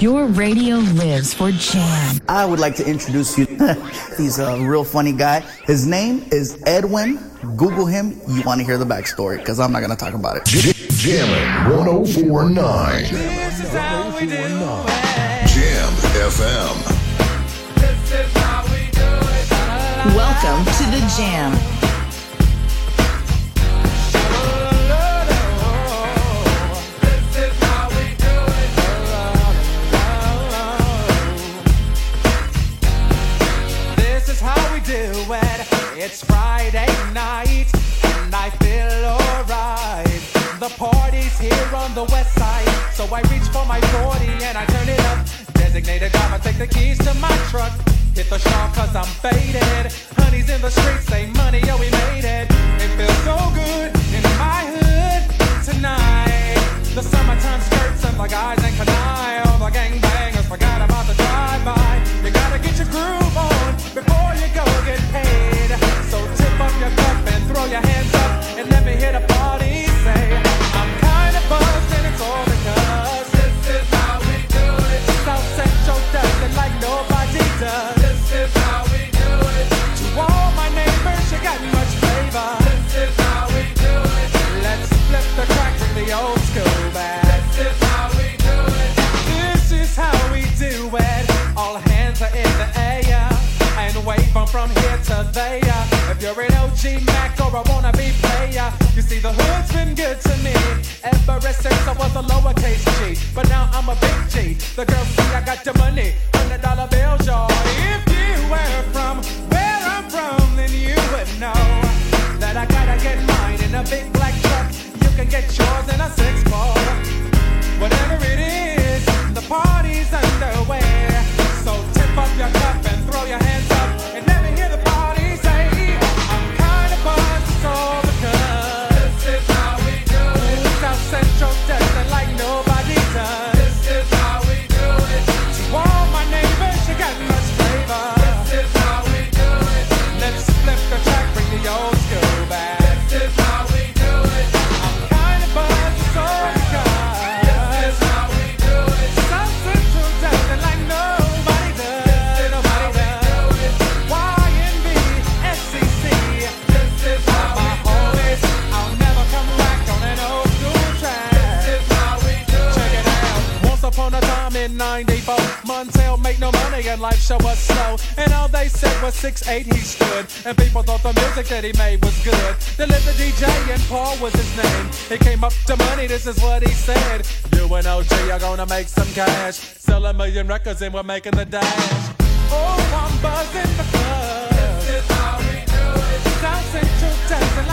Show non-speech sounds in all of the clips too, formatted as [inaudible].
Your radio lives for Jam. I would like to introduce you. [laughs] He's a real funny guy. His name is Edwin. Google him. You want to hear the backstory because I'm not going to talk about it. Jamming 1049. Jam FM. Welcome to the Jam. Party's here on the west side, so I reach for my 40 and I turn it up. Designated driver, take the keys to my truck. Hit the shop cause I'm faded. Honey's in the streets, say money, yo, we made it. It feels so good in my hood tonight. The summertime skirts and the guys in canine. All the gangbangers forgot about the see the hood's been good to me ever since I was a lowercase G. But now I'm a big G. The girls see I got the money, hundred dollar bills, y'all. If you were from where I'm from, then you would know that I gotta get mine in a big black truck. You can get yours in a six four. Whatever and life show was slow. And all they said was six eight he stood. And people thought the music that he made was good. The DJ and Paul was his name. He came up to money, this is what he said. You and OG are gonna make some cash. Sell a million records and we're making the dash. Oh, I'm buzzing because this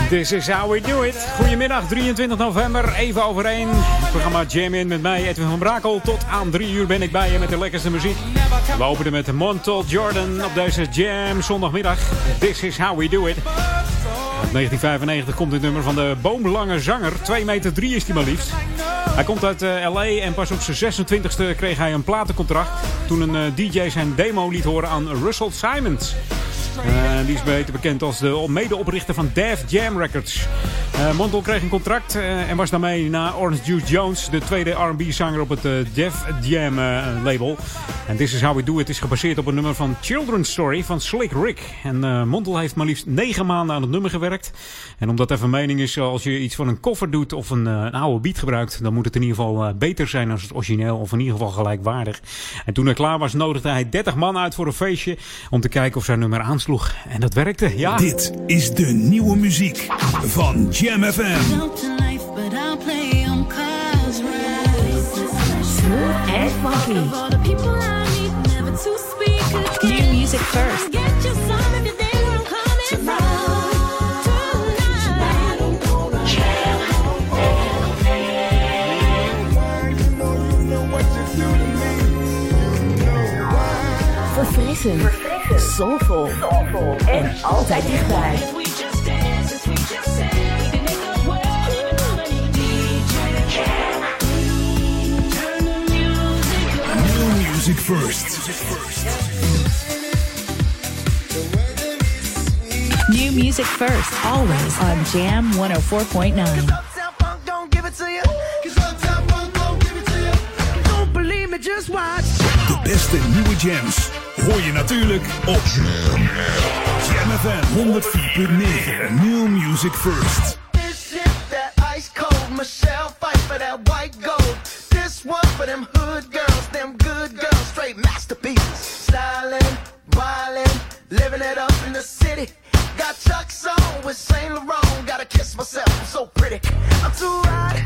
This is how we do it. Goedemiddag, 23 november, even over één. Het programma Jam In met mij, Edwin van Brakel. Tot aan 3 uur ben ik bij je met de lekkerste muziek. We openen met Montel Jordan op deze Jam zondagmiddag. This is how we do it. Uit 1995 komt dit nummer van de boomlange zanger. 2 meter 3 is hij maar liefst. Hij komt uit eh, LA en pas op zijn 26e kreeg hij een platencontract. Toen een eh, DJ zijn demo liet horen aan Russell Simons. Eh, die is beter bekend als de medeoprichter van Def Jam Records. Eh Montel kreeg een contract eh, en was daarmee na Orange Juice Jones de tweede R&B-zanger op het Def Jam label. En This Is How We Do It is gebaseerd op een nummer van Children's Story van Slick Rick. En Montel heeft maar liefst negen maanden aan het nummer gewerkt. En omdat er van mening is, als je iets van een koffer doet of een, een oude beat gebruikt, dan moet het in ieder geval beter zijn dan het origineel of in ieder geval gelijkwaardig. En toen hij klaar was, nodigde hij 30 man uit voor een feestje om te kijken of zijn nummer aansloeg. En dat werkte, ja. Dit is de nieuwe muziek van Jam FM. New music first. Verfrissend. Soulful. En altijd dichtbij. New music first. New music first. Always on Jam 104.9. Uptown Funk don't give it to you. 'Cause Uptown Funk don't give it to you. Don't believe me, just watch. De beste nieuwe jams hoor je natuurlijk op Jam, FM 104.9. New music first. This shit that ice cold. Michelle fight for that white gold. This one for them hood girls, them good girls, straight masterpieces. Styling, living it up in the city. Got Chuck's on with Saint Laurent. Gotta kiss myself, I'm so pretty. I'm too hot.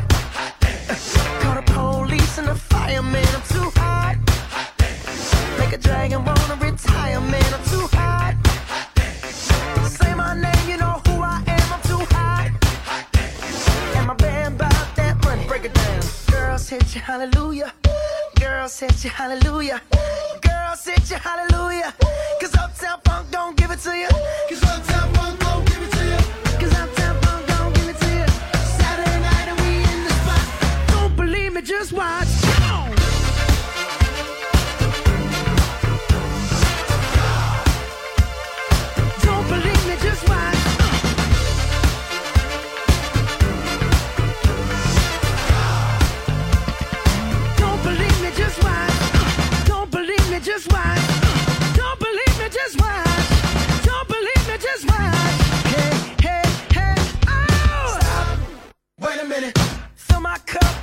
Call the police and the fireman. I'm too hot. Make a dragon wanna retire, man. I'm too hot. Say my name, you know who I am. I'm too hot. And my band bought that money. Break it down. Girls hit you, hallelujah. Girls hit you, hallelujah. Girls hit you, hallelujah. Cause Uptown Funk don't give it to you. Cause Uptown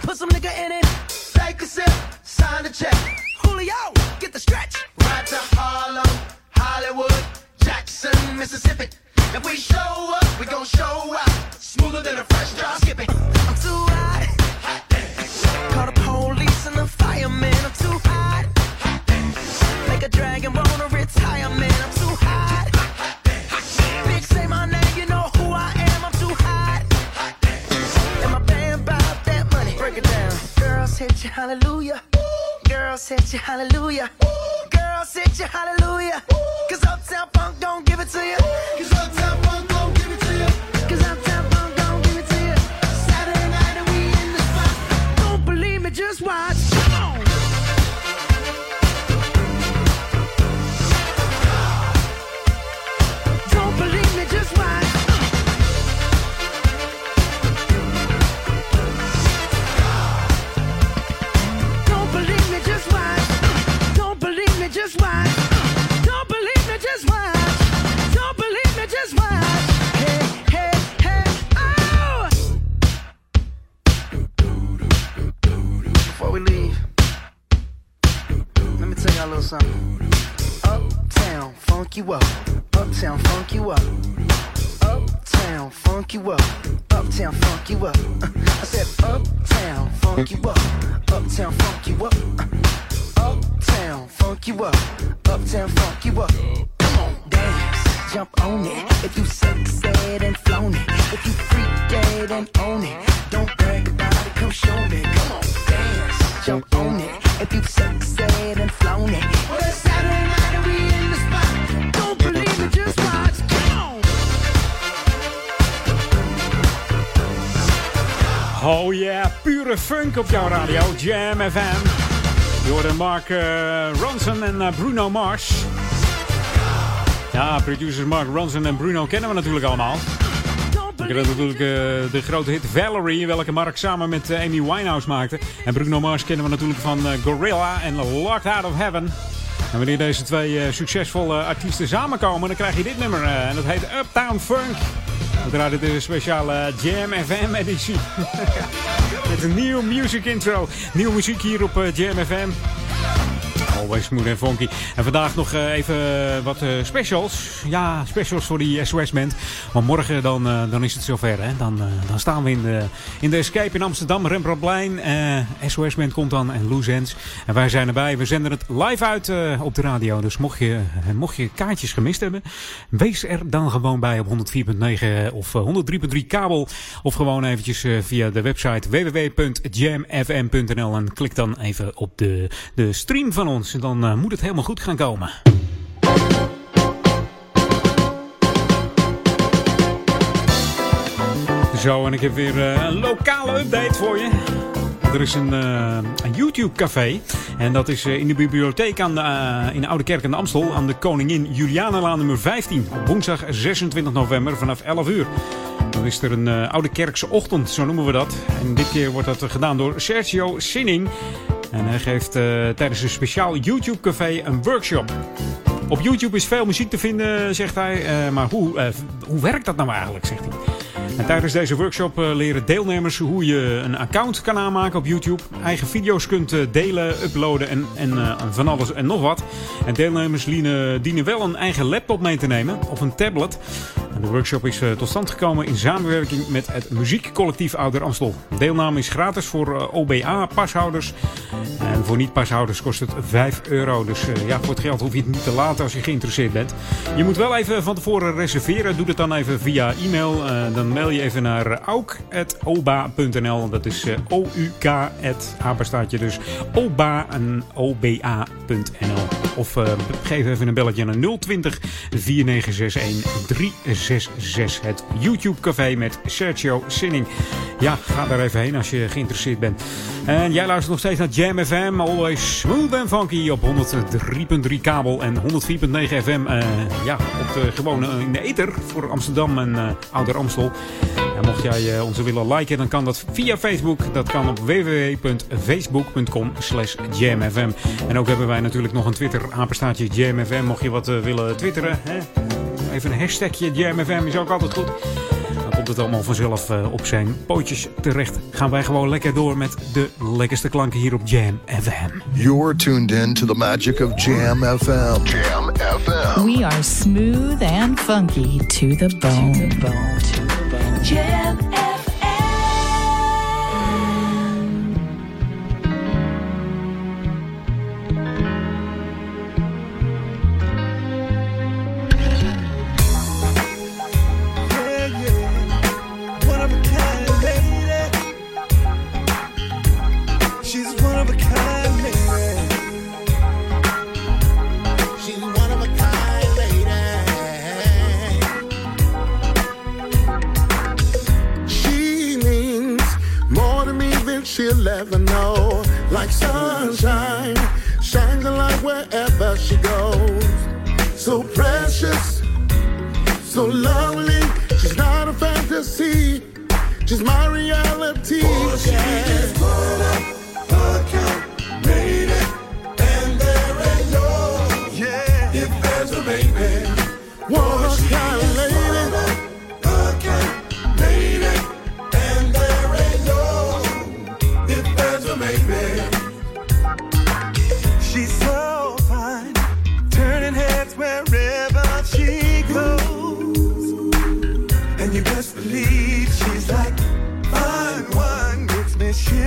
put some nigga in it. Take a sip, sign the check. Julio, get the stretch. Op jouw radio. Jam FM. Hoorde Mark eh, Ronson en eh, Bruno Mars. Ja, producers Mark Ronson en Bruno kennen we natuurlijk allemaal. Ik had natuurlijk eh, de grote hit Valerie, welke Mark samen met Amy Winehouse maakte. En Bruno Mars kennen we natuurlijk van Gorilla en Locked Out of Heaven. En wanneer deze twee succesvolle artiesten samenkomen, dan krijg je dit nummer. en dat heet Uptown Funk. We draaien de speciale Jam FM editie. [laughs] Met een nieuw music intro. Nieuwe muziek hier op eh, Jam FM. Always smooth en funky. En vandaag nog eh, even wat eh, specials. Ja, specials voor die SOS Band. Want morgen dan, eh, dan is het zover. Hè? Dan, eh, dan staan we in de, in de Escape in Amsterdam. Rembrandtplein. Eh SOS Band komt dan en Loose Ends. En wij zijn erbij. We zenden het live uit eh, op de radio. Dus mocht je, eh, mocht je kaartjes gemist hebben. Wees er dan gewoon bij op 104.9 of eh, 103.3 kabel. Of gewoon eventjes eh, via de website www.jamfm.nl. En klik dan even op de, de stream van ons dan eh, moet het helemaal goed gaan komen. Zo, en ik heb weer eh, een lokale update voor je. Er is een, eh, een YouTube-café. En dat is in de bibliotheek aan de, in de Oude Kerk in de Amstel. Aan de Koningin Julianalaan nummer 15. Op woensdag 26 november vanaf 11 uur. Dan is er een Oude Kerkse ochtend, zo noemen we dat. En dit keer wordt dat gedaan door Sergio Sinning. En hij geeft tijdens een speciaal YouTube-café een workshop. Op YouTube is veel muziek te vinden, zegt hij. maar hoe, hoe werkt dat nou eigenlijk, zegt hij. En tijdens deze workshop eh, leren deelnemers hoe je een account kan aanmaken op YouTube. Eigen video's kunt eh, delen, uploaden en, en eh, van alles en nog wat. En deelnemers dienen wel een eigen laptop mee te nemen of een tablet. De workshop is tot stand gekomen in samenwerking met het muziekcollectief Ouder Amstel. Deelname is gratis voor OBA-pashouders. En voor niet-pashouders kost het 5 euro. Dus ja, voor het geld hoef je het niet te laten als je geïnteresseerd bent. Je moet wel even van tevoren reserveren. Doe het dan even via e-mail. dan mail je even naar auk.oba.nl. Dat is uh, O-U-K, apenstaatje dus oba en oba.nl. Of geef even een belletje naar 020 4961 366. Het YouTube Café met Sergio Sinning. Ja, ga daar even heen als je geïnteresseerd bent. En jij luistert nog steeds naar Jam FM. Always smooth and funky op 103.3 kabel en 104.9 FM. Uh, ja, op de gewone in de ether voor Amsterdam en uh, Ouder Amstel. En mocht jij ons willen liken, dan kan dat via Facebook. Dat kan op www.facebook.com slash jamfm. En ook hebben wij natuurlijk nog een Twitter apenstaatje jamfm. Mocht je wat willen twitteren, hè? even een hashtagje jamfm is ook altijd goed. Komt het allemaal vanzelf uh, op zijn pootjes terecht. Gaan wij gewoon lekker door met de lekkerste klanken hier op Jam FM. You're tuned in to the magic of Jam FM. Jam FM. We are smooth and funky to the bone. To the bone. To the bone. Jam she'll ever know. Like sunshine, shines a light wherever she goes. So precious, so lovely. She's not a fantasy, she's my reality. Oh, she yeah. just put up her made it, and there ain't no yeah. if there's a baby. What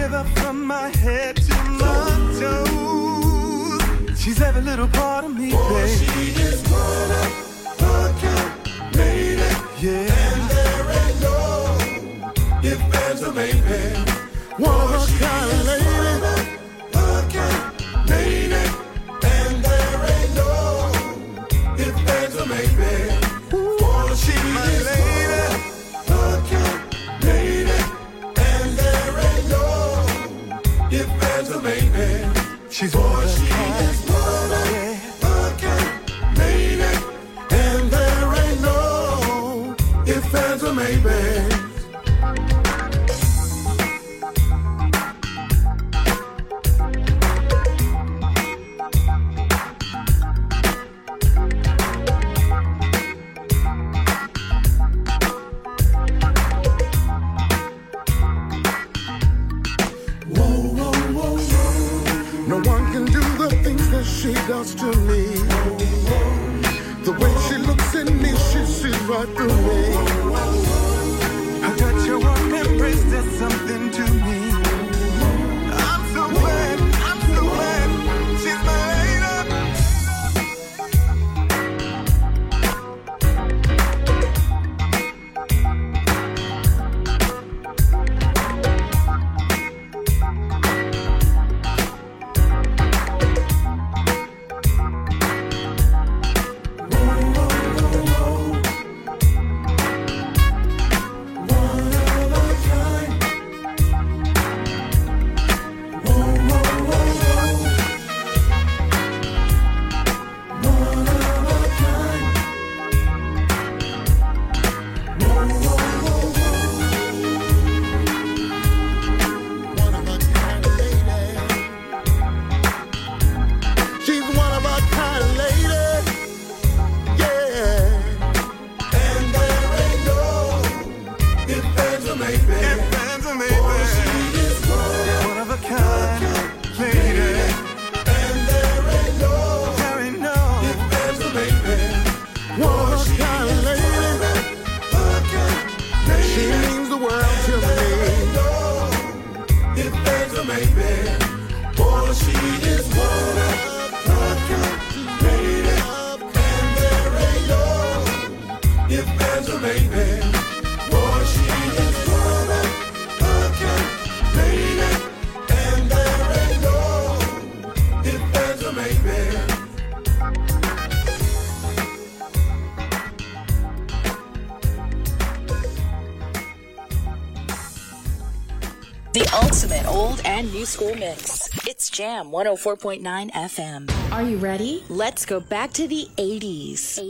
my head to my toes. She's every little part of me, Boy, baby. she is one of a kind, made it. Yeah. And there ain't no if there's a maybe. One of a kind She's one new school mix. It's Jam 104.9 FM. Are you ready? Let's go back to the 80s.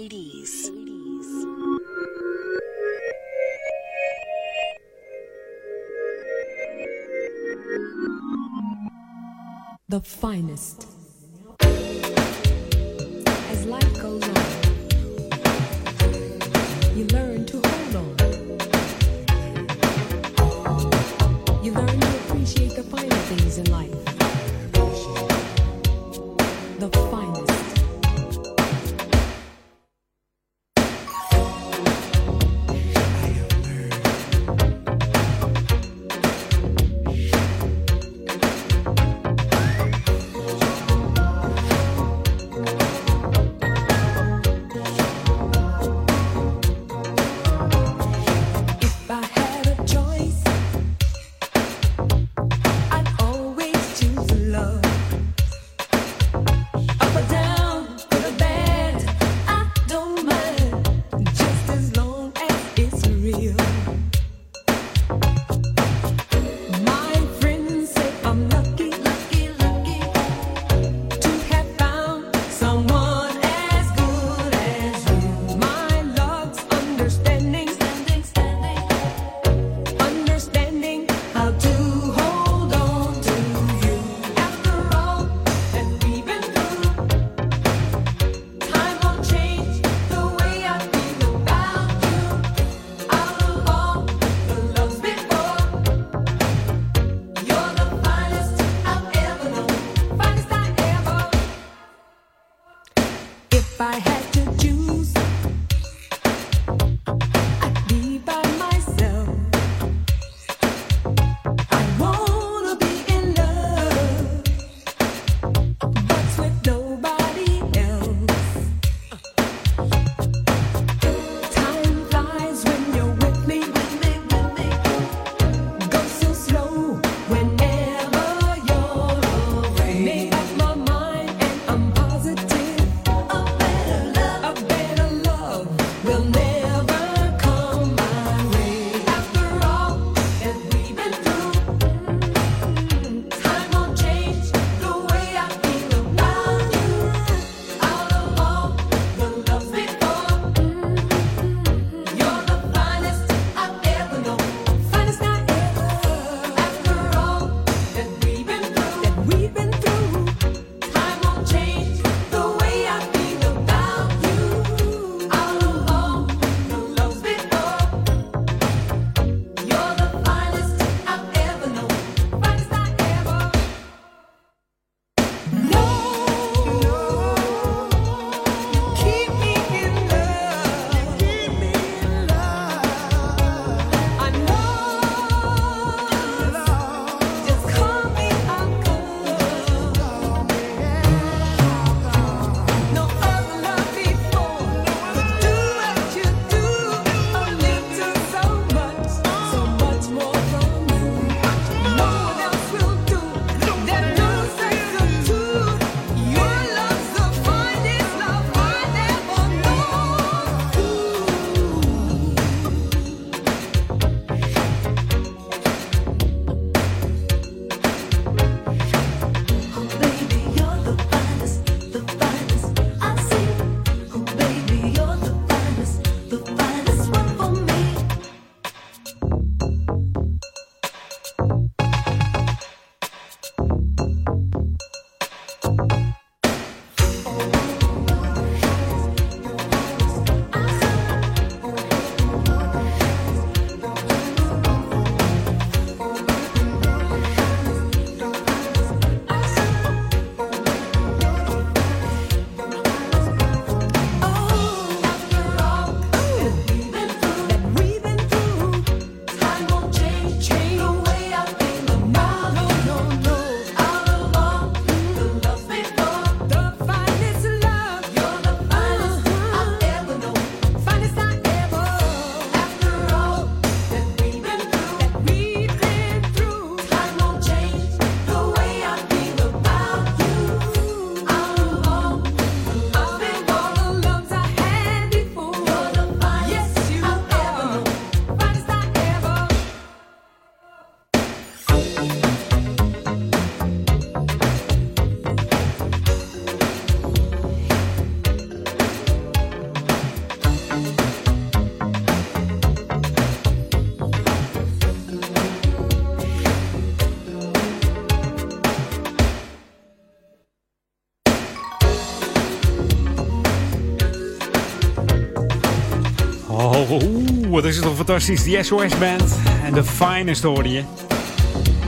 Wat is het toch fantastisch. Die SOS Band en de Finest hoorde je.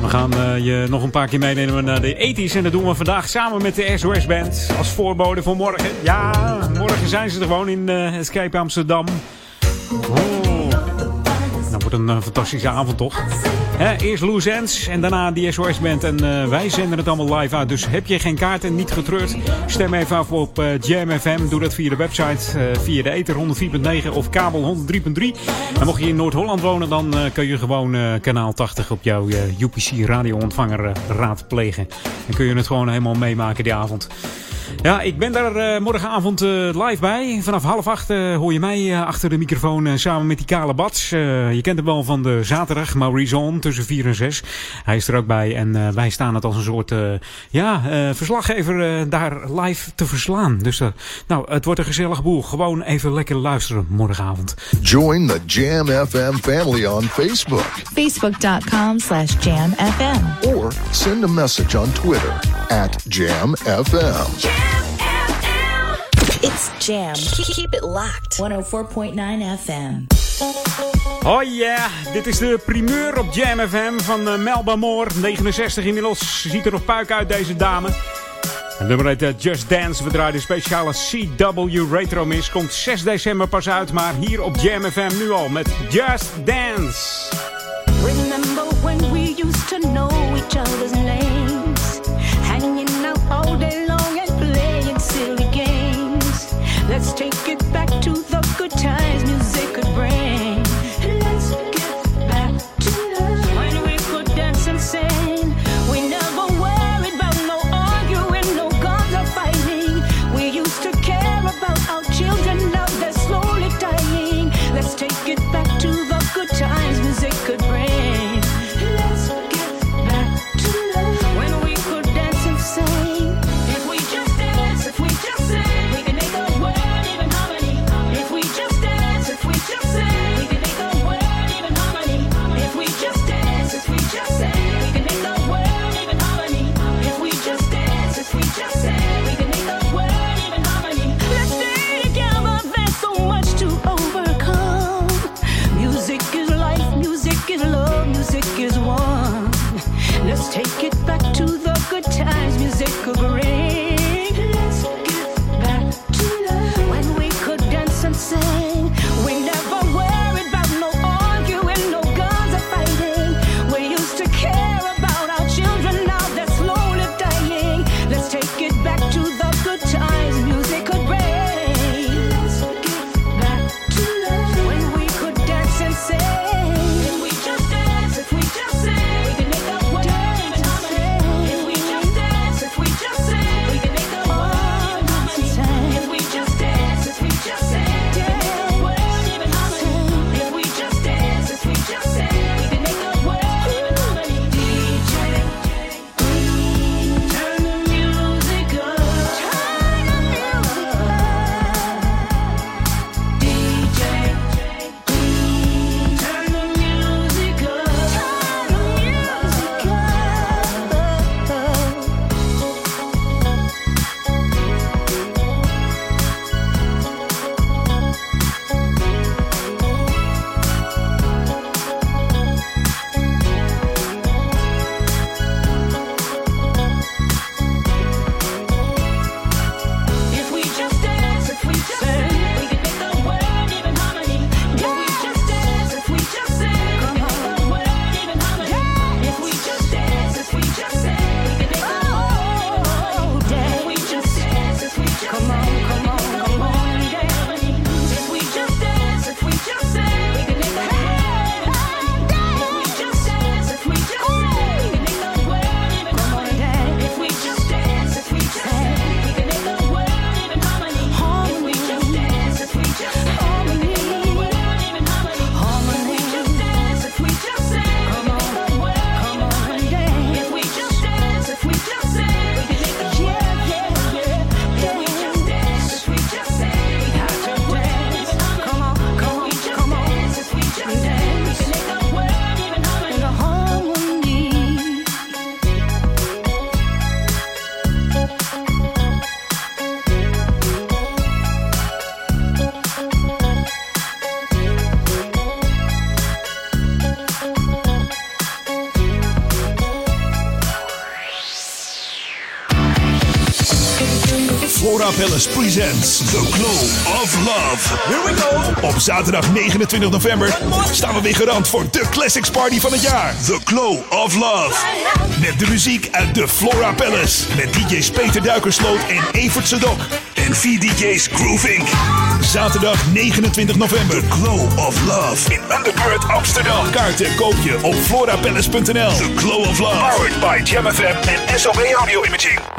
We gaan eh, je nog een paar keer meenemen naar de 80s. En dat doen we vandaag samen met de SOS Band. Als voorbode voor morgen. Ja, morgen zijn ze er gewoon in eh, Escape Amsterdam. Oh, dat wordt een eh, fantastische avond toch? Eerst Loose Ends en daarna die SOS Band. En eh, wij zenden het allemaal live uit. Dus heb je geen kaart en niet getreurd? Stem even af op eh, Jam FM. Doe dat via de website, eh, via de Ether 104.9 of kabel 103.3. En mocht je in Noord-Holland wonen, dan kun je gewoon kanaal 80 op jouw UPC radio-ontvanger raadplegen. En kun je het gewoon helemaal meemaken die avond. Ja, ik ben daar eh, morgenavond eh, live bij. Vanaf half acht eh, hoor je mij eh, achter de microfoon eh, samen met die kale Bats. Eh, je kent hem wel van de zaterdag, Maurice On, tussen 4 en 6. Hij is er ook bij en eh, wij staan het als een soort eh, ja, eh, verslaggever eh, daar live te verslaan. Dus nou, het wordt een gezellig boel. Gewoon even lekker luisteren morgenavond. Join the Jam FM family on Facebook Facebook.com slash jamfm. or send a message on Twitter at JamFM. It's Jam. Keep it locked. 104.9 FM. Oh yeah, dit is de primeur op Jam FM van eh, Melba Moore. 69 inmiddels. Ziet er nog puik uit, deze dame. Het nummer heet eh, Just Dance. We draaien de speciale CW Retro Mix. Komt 6 december pas uit, maar hier op Jam FM nu al met Just Dance. Palace presents The Glow of Love. Here we go. Op zaterdag 29 november staan we weer garant voor de Classics Party van het jaar. The Glow of Love. Met de muziek uit de Flora Palace. Met DJ's Peter Duikersloot en Evert Sedok. En vier DJ's Groove Inc. Zaterdag 29 november. The Glow of Love. In Underbird Amsterdam. Kaarten koop je op florapalace.nl. The Glow of Love. Powered by Jam FM en SOB Audio Imaging.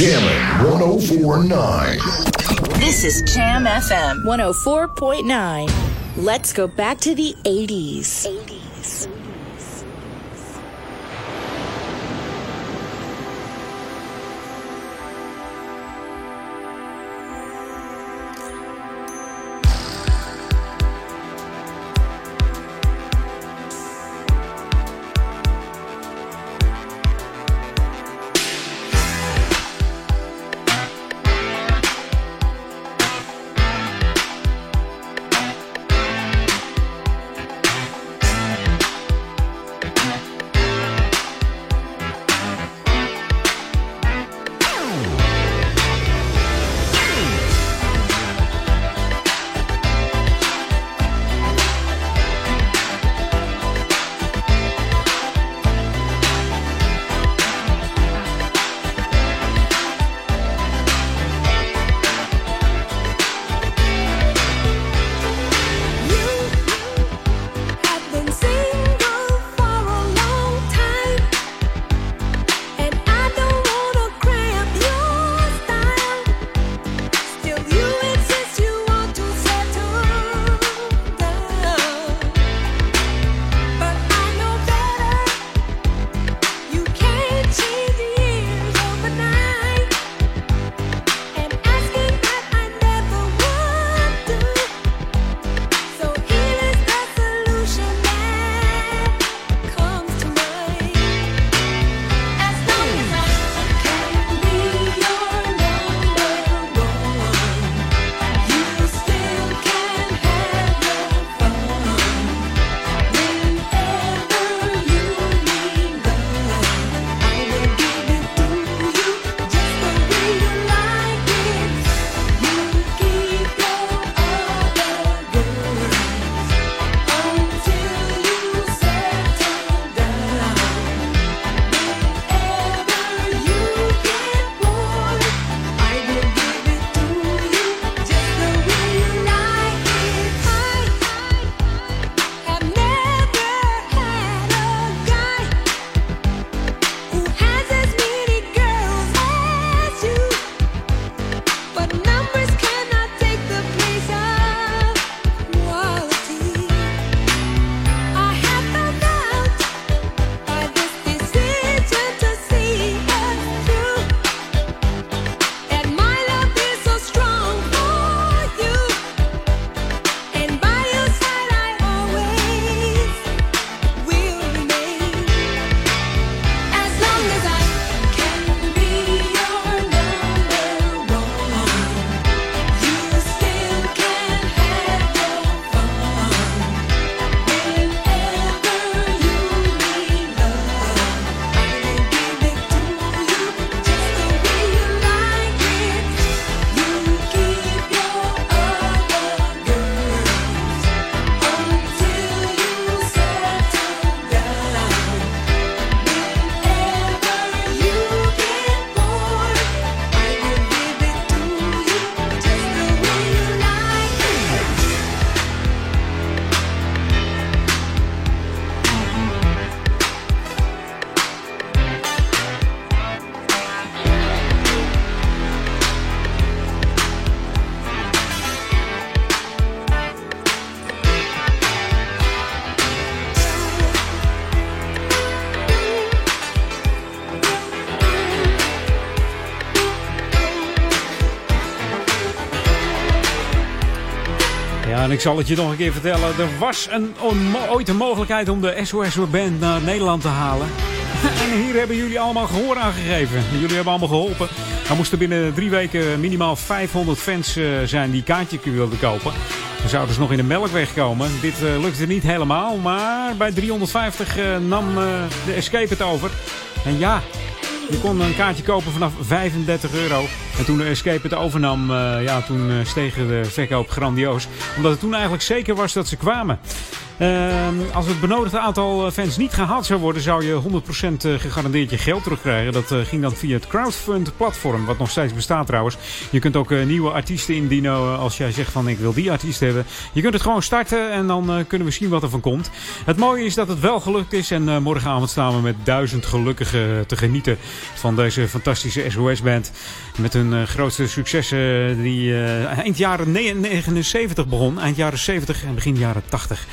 Jammin' 1049. This is Jam FM 104.9. Let's go back to the 80s. 80s. En ik zal het je nog een keer vertellen. Er was een, ooit een mogelijkheid om de SOS Band naar Nederland te halen. [laughs] En hier hebben jullie allemaal gehoor aan gegeven. Jullie hebben allemaal geholpen. Er moesten binnen drie weken minimaal 500 fans eh, zijn die kaartje wilden kopen. Dan zouden ze nog in de melkweg komen. Dit eh, lukte niet helemaal, maar bij 350 eh, nam de Escape het over. En ja, je kon een kaartje kopen vanaf 35 euro. En toen Escape het overnam, eh, ja, toen eh, stegen de verkoop grandioos. Omdat het toen eigenlijk zeker was dat ze kwamen. Ehm, als het benodigde aantal eh, fans niet gehaald zou worden, zou je 100% eh, gegarandeerd je geld terugkrijgen. Dat eh, ging dan via het crowdfund platform, wat nog steeds bestaat trouwens. Je kunt ook nieuwe artiesten indienen als jij zegt van ik wil die artiest hebben. Je kunt het gewoon starten en dan kunnen we zien wat er van komt. Het mooie is dat het wel gelukt is en morgenavond staan we met duizend gelukkigen te genieten van deze fantastische SOS-band. Met hun grootste successen die eind jaren ne- 79 begon, eind jaren 70 en begin jaren 80.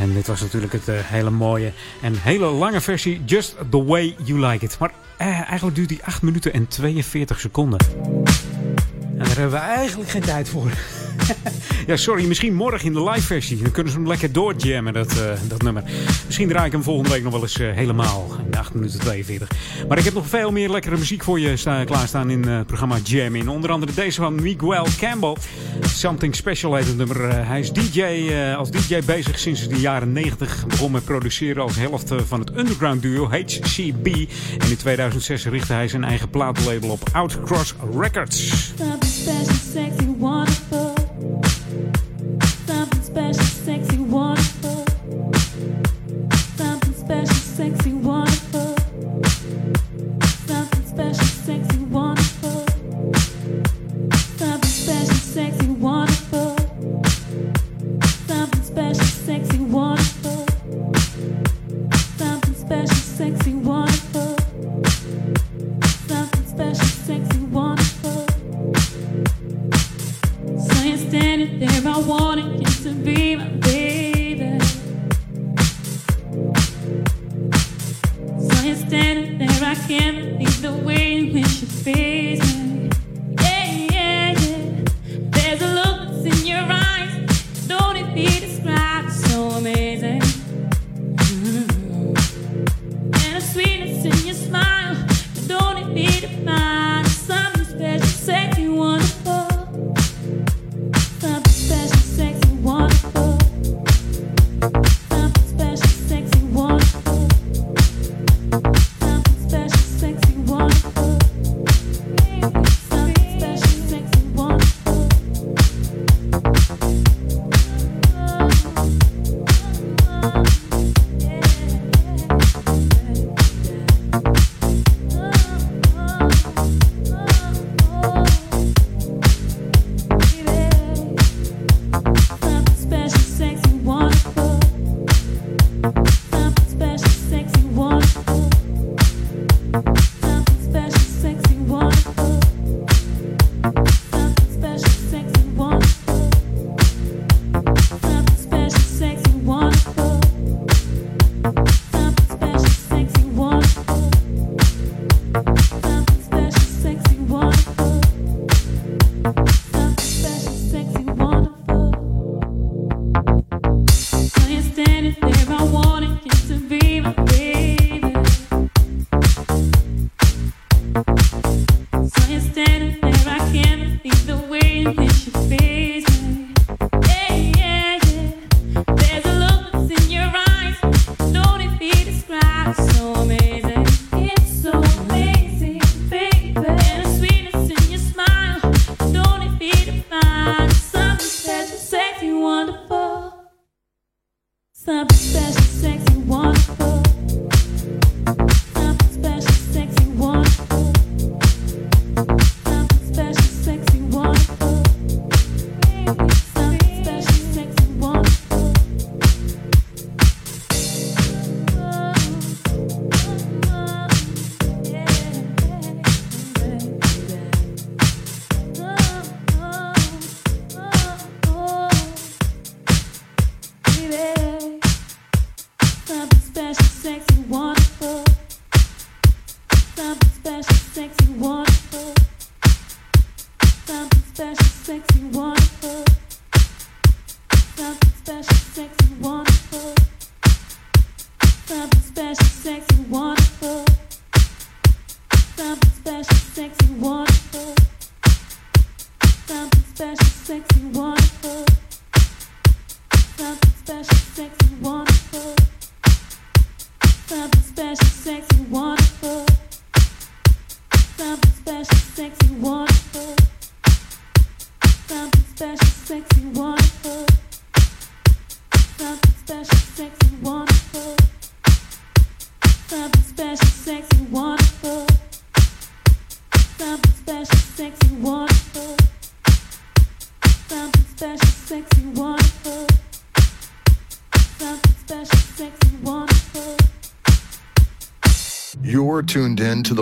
En dit was natuurlijk het eh, hele mooie en hele lange versie Just The Way You Like It. Maar eh, eigenlijk duurt die 8 minuten en 42 seconden. En daar hebben we eigenlijk geen tijd voor. [laughs] ja, sorry, misschien morgen in de live versie. Dan kunnen ze hem lekker doorjammen, dat, eh, dat nummer. Misschien draai ik hem volgende week nog wel eens eh, helemaal. In 8 minuten 42. Maar ik heb nog veel meer lekkere muziek voor je sta, klaarstaan in eh, het programma Jam. In onder andere deze van Miguel Campbell. Something Special heet het nummer. Hij is DJ, als DJ bezig sinds de jaren 90. Begon met produceren als helft van het underground duo HCB. En in 2006 richtte hij zijn eigen platenlabel op Outcross Records. There, I wanted you to be my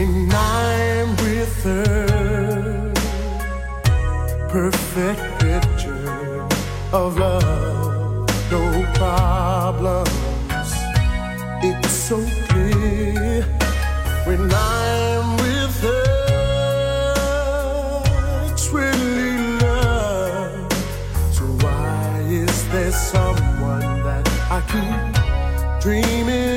When I'm with her, perfect picture of love, no problems. It's so clear when I'm with her, it's really love. So why is there someone that I keep dreaming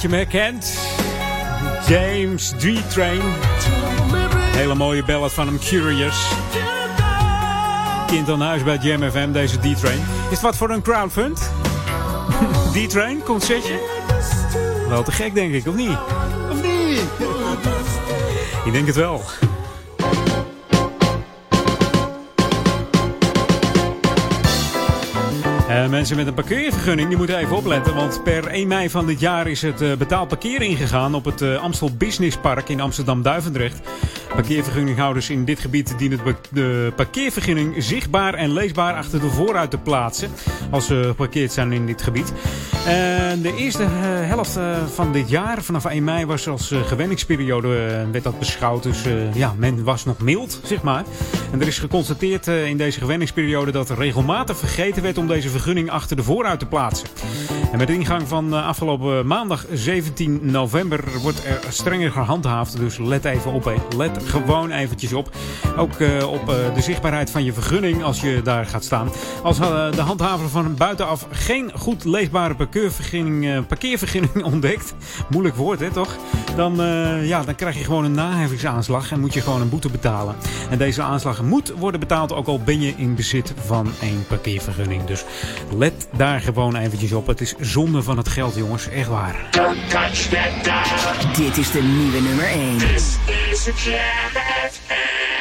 had je me herkend? James D-Train. Hele mooie ballad van hem, Curious. Kind aan huis bij Jam FM, deze D-Train. Is het wat voor een crowdfund? [laughs] D-Train, concertje? Wel te gek, denk ik, of niet? Of niet? Ik denk het wel. Uh, mensen met een parkeervergunning die moeten even opletten. Want per 1 mei van dit jaar is het uh, betaald parkeer ingegaan op het uh, Amstel Business Park in Amsterdam-Duivendrecht. Parkeervergunninghouders in dit gebied dienen de parkeervergunning zichtbaar en leesbaar achter de voorruit te plaatsen. Als ze geparkeerd zijn in dit gebied. de eerste helft van dit jaar, vanaf 1 mei, was als gewenningsperiode werd dat beschouwd. Dus ja, men was nog mild, zeg maar. En er is geconstateerd in deze gewenningsperiode dat regelmatig vergeten werd om deze vergunning achter de voorruit te plaatsen. En met de ingang van afgelopen maandag 17 november wordt er strenger gehandhaafd. Dus let even op. Let gewoon eventjes op. Ook uh, op uh, de zichtbaarheid van je vergunning als je daar gaat staan. Als de handhaver van buitenaf geen goed leesbare parkeervergunning, parkeervergunning [laughs] ontdekt. Moeilijk woord, hè toch? Dan, ja, dan krijg je gewoon een naheffingsaanslag en moet je gewoon een boete betalen. En deze aanslag moet worden betaald ook al ben je in bezit van een parkeervergunning. Dus let daar gewoon eventjes op. Het is zonde van het geld, jongens. Echt waar. Dit is de nieuwe nummer 1. This is a Jam FM.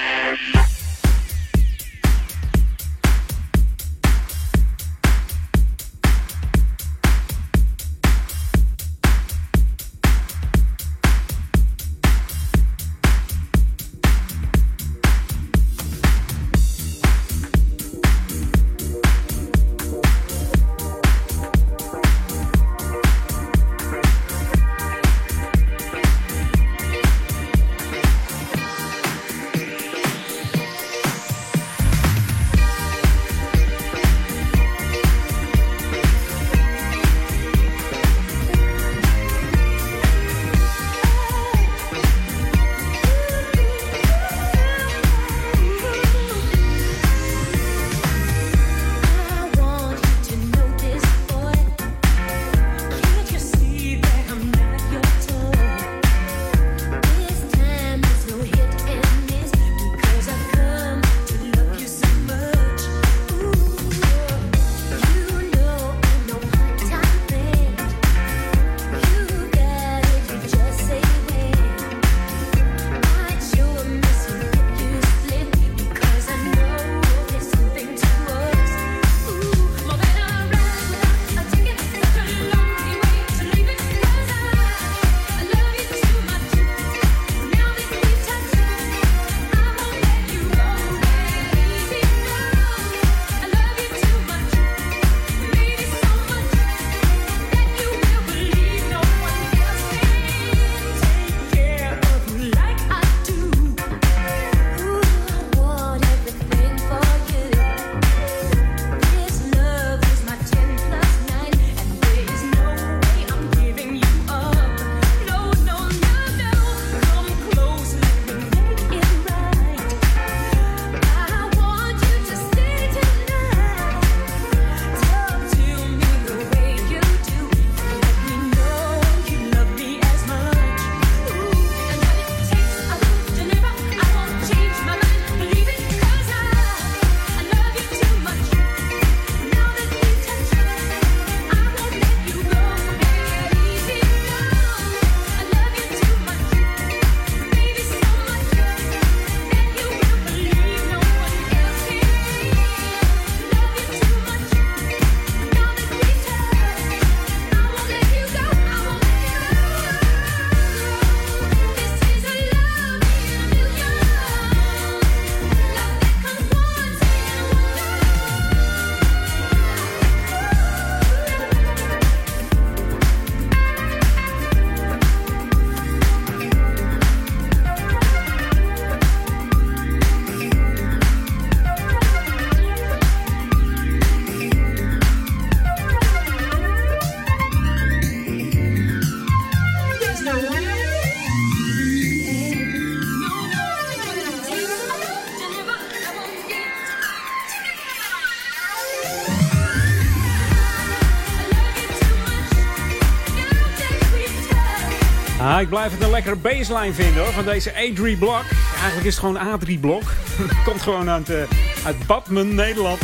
Ah, ik blijf het een lekkere baseline vinden hoor, van deze A3 Block. Eigenlijk is het gewoon A3 Blok. [laughs] Komt gewoon uit, eh, uit Badmen, Nederland.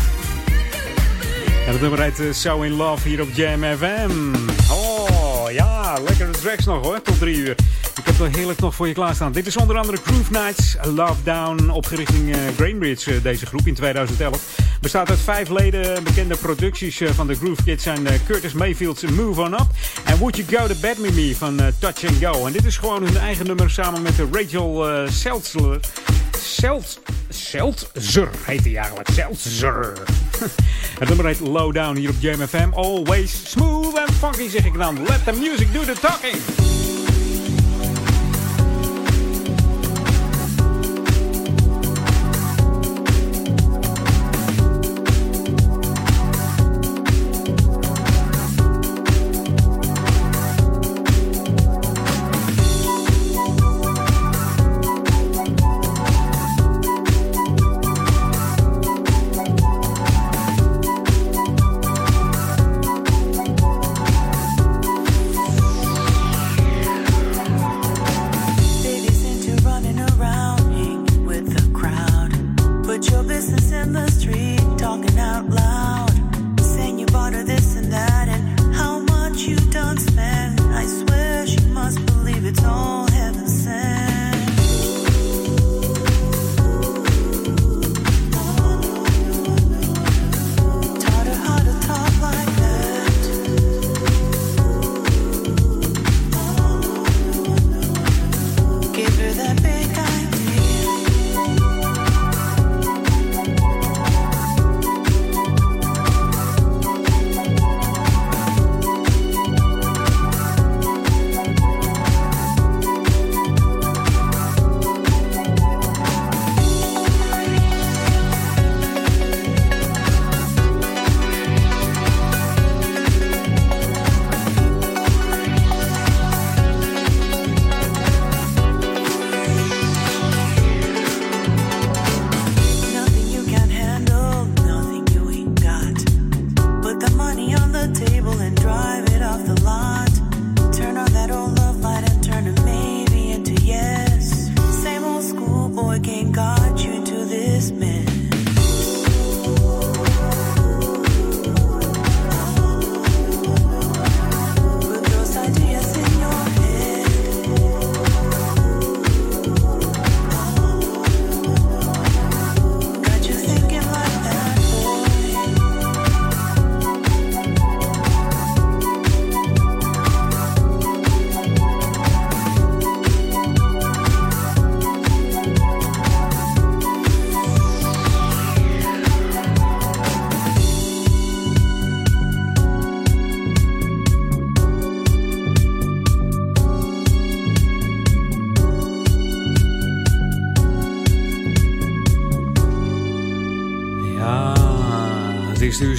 En het nummer heet eh, So In Love hier op Jam FM. Oh ja, lekkere tracks nog hoor, tot drie uur. Ik heb er heerlijk nog voor je klaarstaan. Dit is onder andere Groove Nights, Love Down, opgericht in eh, Greenbridge, deze groep in 2011. Bestaat uit vijf leden. Bekende producties van de Groove Kids zijn Curtis Mayfield's Move On Up en Would You Go To Bed With Me van eh, Touch and Go. En dit is gewoon hun eigen nummer samen met de Rachel eh Seltzler. Selt, Seltzer heet hij eigenlijk. Seltzer. [laughs] Het nummer heet Low Down hier op JMFM. Always smooth and funky zeg ik dan. Let the music do the talking.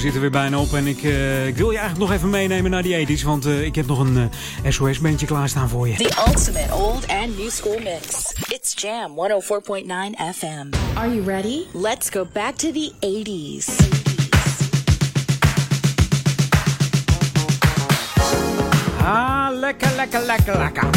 Zit er weer bijna op. En ik, eh, ik wil je eigenlijk nog even meenemen naar die edies. Want eh, ik heb nog een SOS-bandje klaarstaan voor je. The ultimate old and new school mix. It's Jam 104.9 FM. Are you ready? Let's go back to the 80s. Ah, lekker, lekker, lekker, lekker.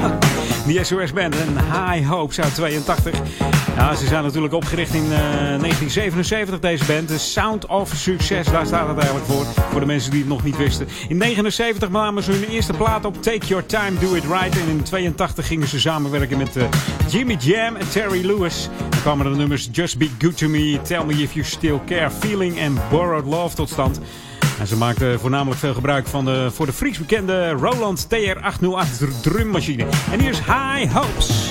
[laughs] Die SOS Band en High Hopes uit 82. Ja, ze zijn natuurlijk opgericht in eh, 1977, deze band. De Sound of Success, daar staat het eigenlijk voor. Voor de mensen die het nog niet wisten. In 79 namen ze hun eerste plaat op Take Your Time, Do It Right. En in 82 gingen ze samenwerken met eh, Jimmy Jam en Terry Lewis. Dan kwamen de nummers Just Be Good To Me, Tell Me If You Still Care, Feeling and Borrowed Love tot stand. En ze maakten voornamelijk veel gebruik van de voor de Freaks bekende Roland TR-808 drummachine. En hier is High Hopes.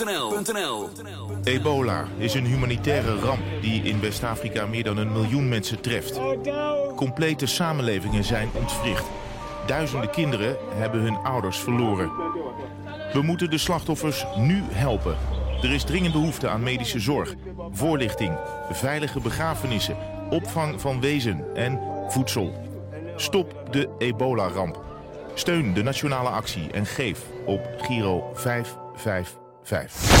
Ebola is een humanitaire ramp die in West-Afrika meer dan een miljoen mensen treft. Complete samenlevingen zijn ontwricht. Duizenden kinderen hebben hun ouders verloren. We moeten de slachtoffers nu helpen. Er is dringend behoefte aan medische zorg, voorlichting, veilige begrafenissen, opvang van wezen en voedsel. Stop de ebola-ramp. Steun de nationale actie en geef op Giro 555.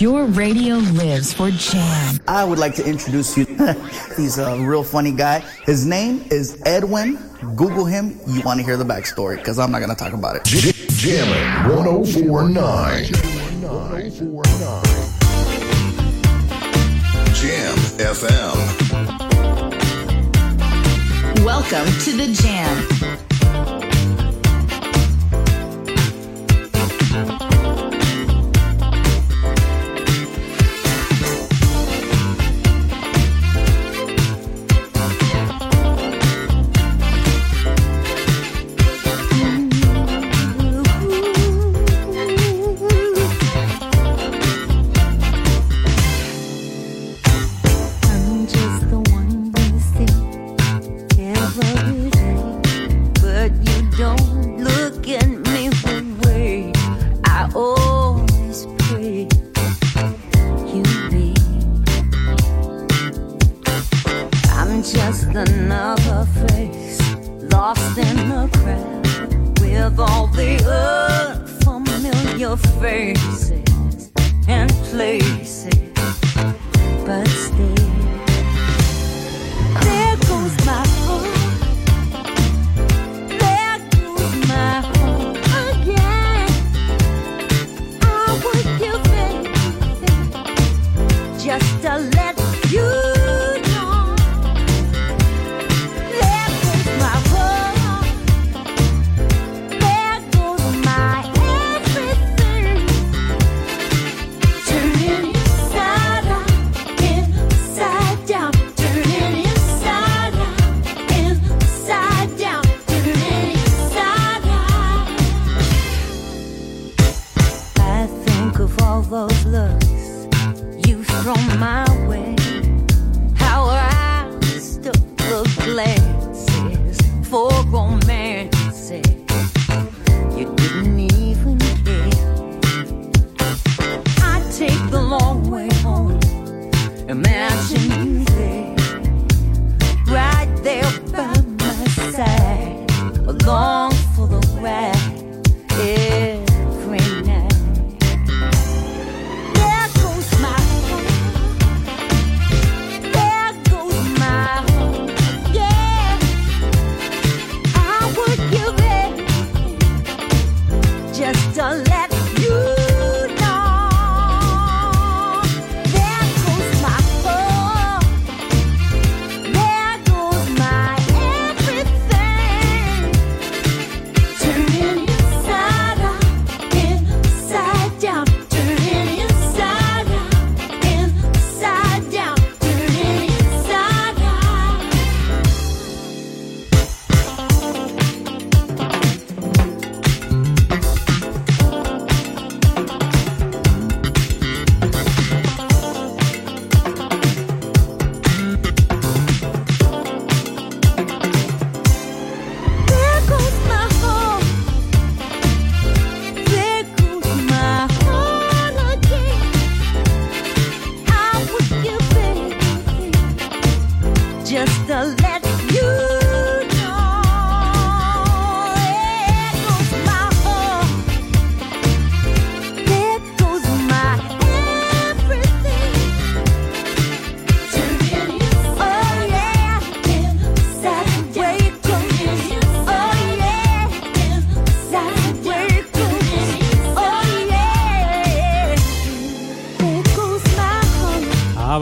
Your radio lives for Jam. I would like to introduce you. [laughs] He's a real funny guy. His name is Edwin. Google him. You want to hear the backstory because I'm not going to talk about it. Jammin' 1049. Jam FM. Welcome to the Jam.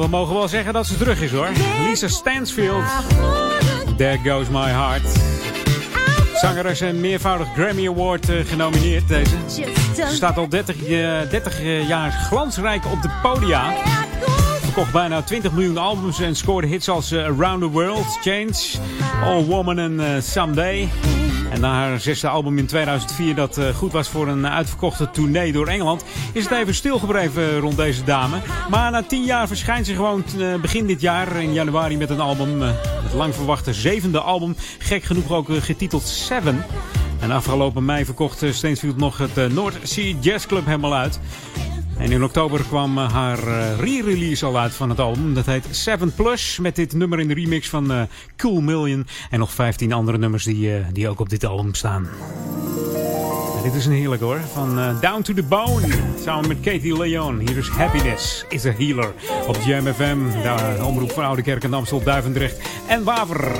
Mogen wel zeggen dat ze terug is hoor. Lisa Stansfield. There goes my heart. Zangeres en meervoudig Grammy Award eh, genomineerd deze. Ze staat al 30, eh, 30 jaar glansrijk op de podia. Verkocht bijna 20 miljoen albums en scoorde hits als eh, Around the World, Change, All Woman en eh, Someday. En na haar zesde album in 2004 dat eh, goed was voor een uitverkochte tournee door Engeland... is het even stilgebleven rond deze dame. Maar na 10 jaar verschijnt ze gewoon eh, begin dit jaar in januari met een album. eh, het lang verwachte zevende album. Gek genoeg ook eh, getiteld Seven. En afgelopen mei verkocht eh, Stainsfield nog het eh, North Sea Jazz Club helemaal uit. En in oktober kwam eh, haar eh, re-release al uit van het album. Dat heet 7 Plus. Met dit nummer in de remix van eh, Cool Million. En nog 15 andere nummers die, die ook op dit album staan. Dit is een heerlijk hoor. Van Down to the Bone. Samen met Katie Leon. Hier is Happiness is a Healer. Op Jam FM. De omroep van Oude Kerk en Amstel, Duivendrecht en Waver.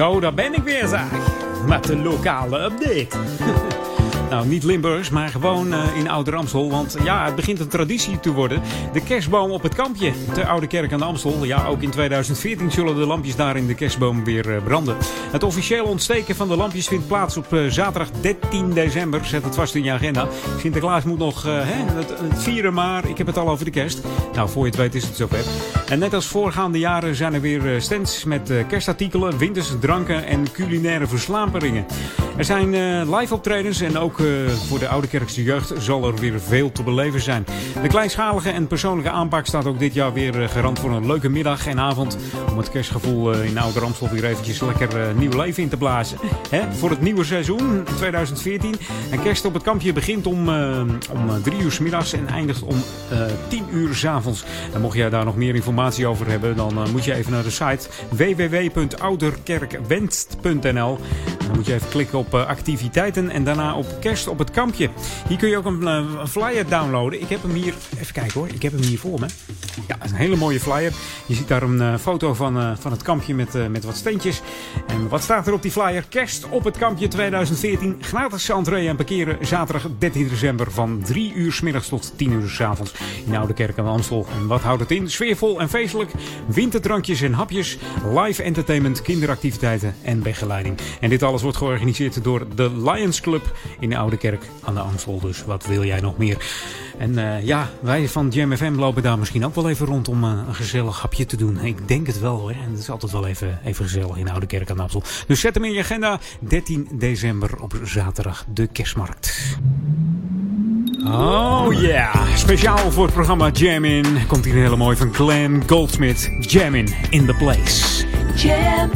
Zo, daar ben ik weer, zeg. Met de lokale update. [laughs] Nou, niet Limburgs, maar gewoon eh, in Oude Amstel. Want ja, het begint een traditie te worden. De kerstboom op het kampje. De Oude Kerk aan de Amstel. Ja, ook in 2014 zullen de lampjes daar in de kerstboom weer eh, branden. Het officiële ontsteken van de lampjes vindt plaats op eh, zaterdag 13 december. Zet het vast in je agenda. Sinterklaas moet nog hè, het, het, vieren, maar ik heb het al over de kerst. Nou, voor je het weet is het zover. En net als voorgaande jaren zijn er weer stands met kerstartikelen, winterse dranken en culinaire verslamperingen. Er zijn live optredens en ook voor de Oude Kerkse jeugd zal er weer veel te beleven zijn. De kleinschalige en persoonlijke aanpak staat ook dit jaar weer garant voor een leuke middag en avond. Om het kerstgevoel in Oude Ramstel weer eventjes lekker nieuw leven in te blazen. Hè? Voor het nieuwe seizoen 2014. En kerst op het kampje begint om, om drie uur s middags en eindigt om tien uur s avonds. En mocht jij daar nog meer informatie over hebben, dan moet je even naar de site www.ouderkerkwenst.nl. Dan moet je even klikken op activiteiten en daarna op kerst op het kampje. Hier kun je ook een, een, flyer downloaden. Ik heb hem hier, even kijken hoor, ik heb hem hier voor me. Ja, een hele mooie flyer. Je ziet daar een uh, foto van, van het kampje met, met wat steentjes. En wat staat er op die flyer? Kerst op het kampje 2014. Gratis entree en parkeren zaterdag 13 december van 3 uur s middags tot 10 uur s avonds in Oude Kerk aan Amstel. En wat houdt het in? Sfeervol en feestelijk. Winterdrankjes en hapjes. Live entertainment, kinderactiviteiten en begeleiding. En dit alles wordt georganiseerd door de Lions Club in de Oude Kerk aan de Amstel. Dus wat wil jij nog meer? En uh, ja, wij van Jam FM lopen daar misschien ook wel even rond om uh, een gezellig hapje te doen. Ik denk het wel hoor. En het is altijd wel even, even gezellig in de Oude Kerk aan de Amstel. Dus zet hem in je agenda. 13 december op zaterdag de kerstmarkt. Oh ja, speciaal voor het programma Jam In komt hier een hele mooi van Glenn Goldsmith. Jam In, in the place. Jam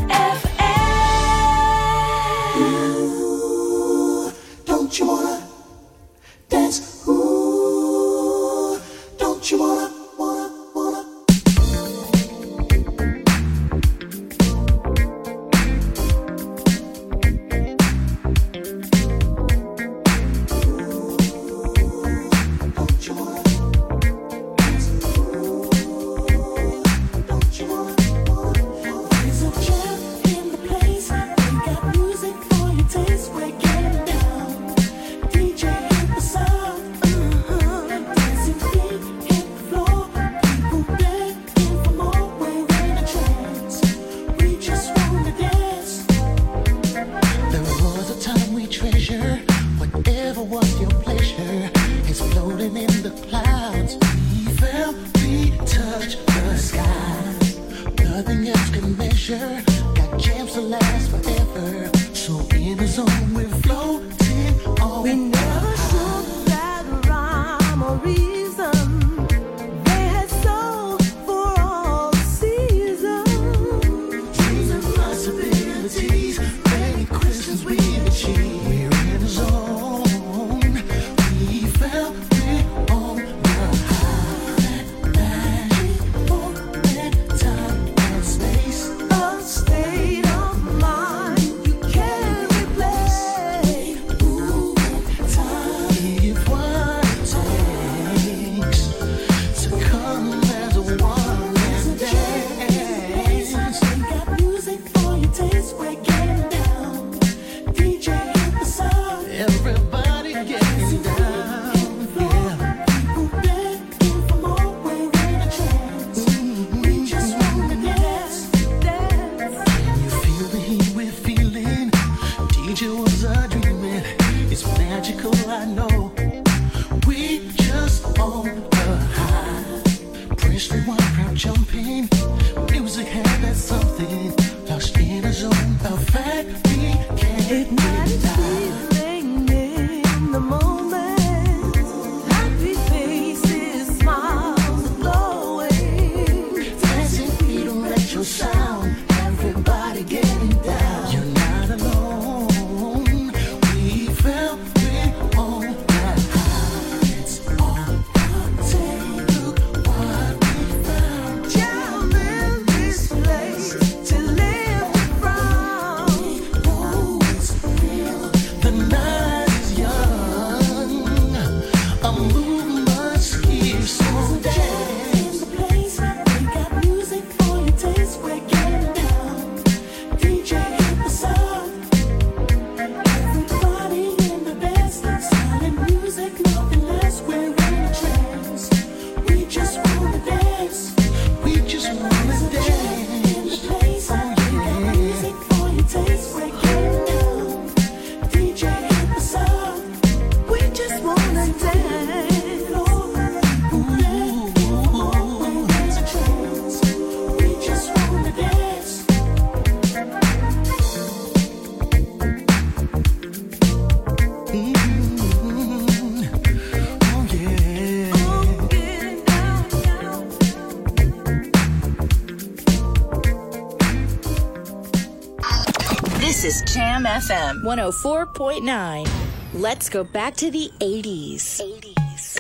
FM 104.9. Let's go back to the 80s. 80s.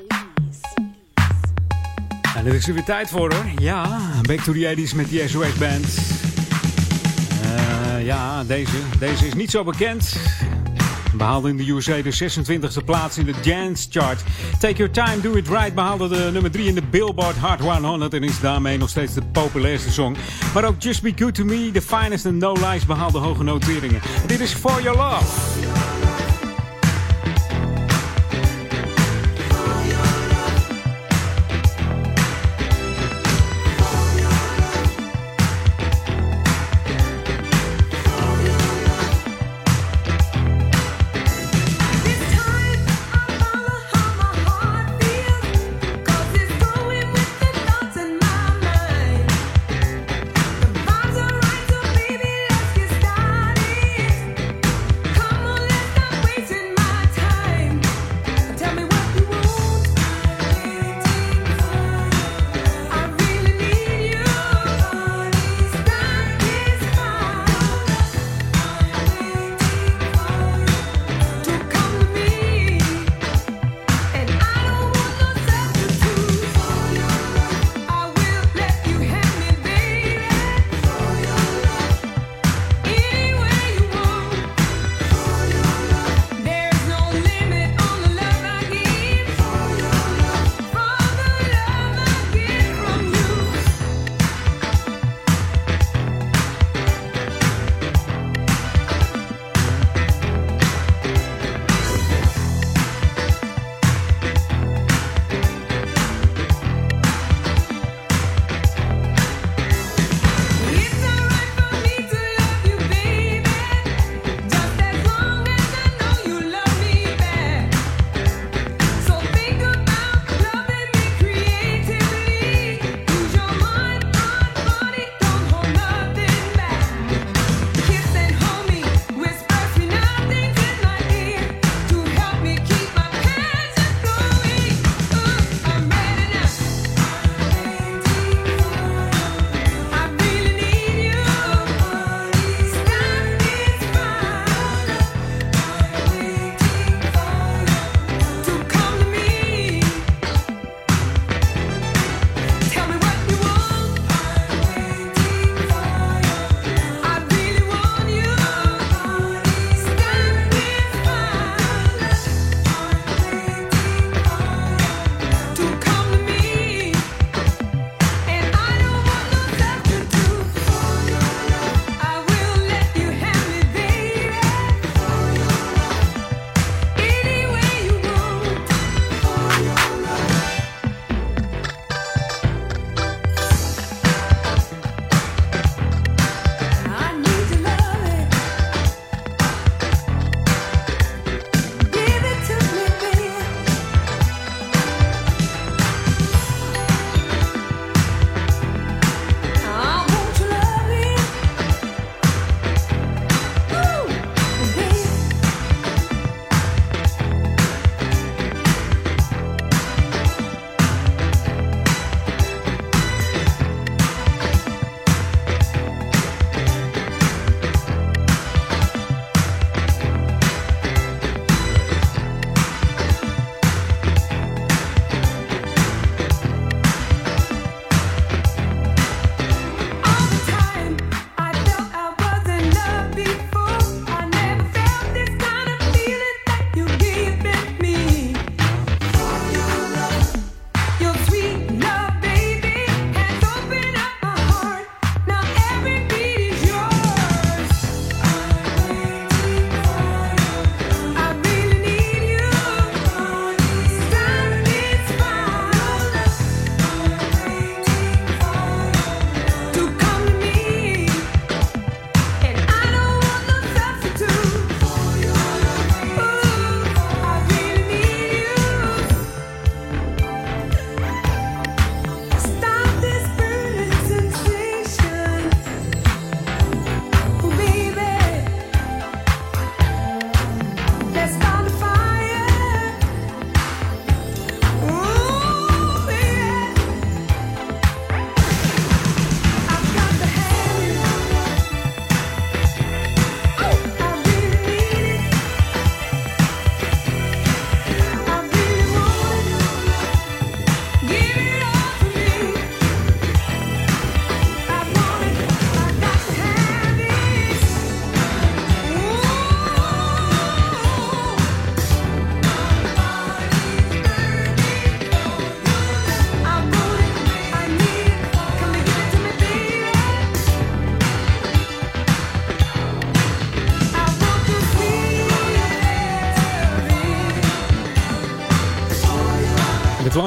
En er is er weer tijd voor hoor. Ja, Back to the 80s met die SOS Band. Eh, ja, deze, deze is niet zo bekend. Behaalde in de USA de 26e plaats in de Dance Chart. Take Your Time, Do It Right behaalde de nummer 3 in de Billboard Hot 100 en is daarmee nog steeds de populairste song. Maar ook Just Be Good To Me, The Finest and No Lies behaalde hoge noteringen. Dit is For Your Love.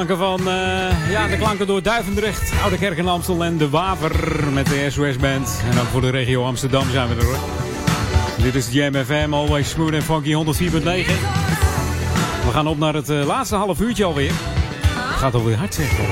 Klanken van, eh, ja, de klanken door Duivendrecht, Oude Kerk en Amstel en de Waver met de SOS Band. En ook voor de regio Amsterdam zijn we er hoor. Dit is Jam FM, always smooth en funky 104.9. We gaan op naar het eh, laatste half uurtje alweer. Het gaat alweer hard zeggen.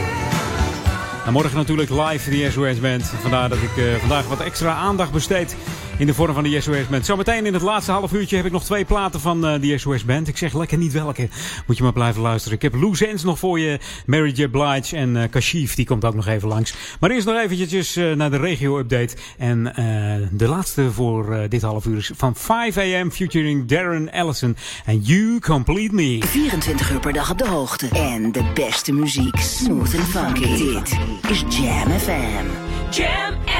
En morgen natuurlijk live de SOS Band. Vandaar dat ik eh, vandaag wat extra aandacht besteed in de vorm van de SOS Band. Zometeen in het laatste half uurtje heb ik nog twee platen van eh, de SOS Band. Ik zeg lekker niet welke. Moet je maar blijven luisteren. Ik heb Lou Zens nog voor je. Mary J. Blige en eh Kashif. Die komt ook nog even langs. Maar eerst nog eventjes eh, naar de regio-update. En eh, de laatste voor eh, dit half uur is van 5 a.m. featuring Darren Allison. En You Complete Me. 24 uur per dag op de hoogte. En de beste muziek. Smooth and funky. Dit is Jam FM. Jam FM.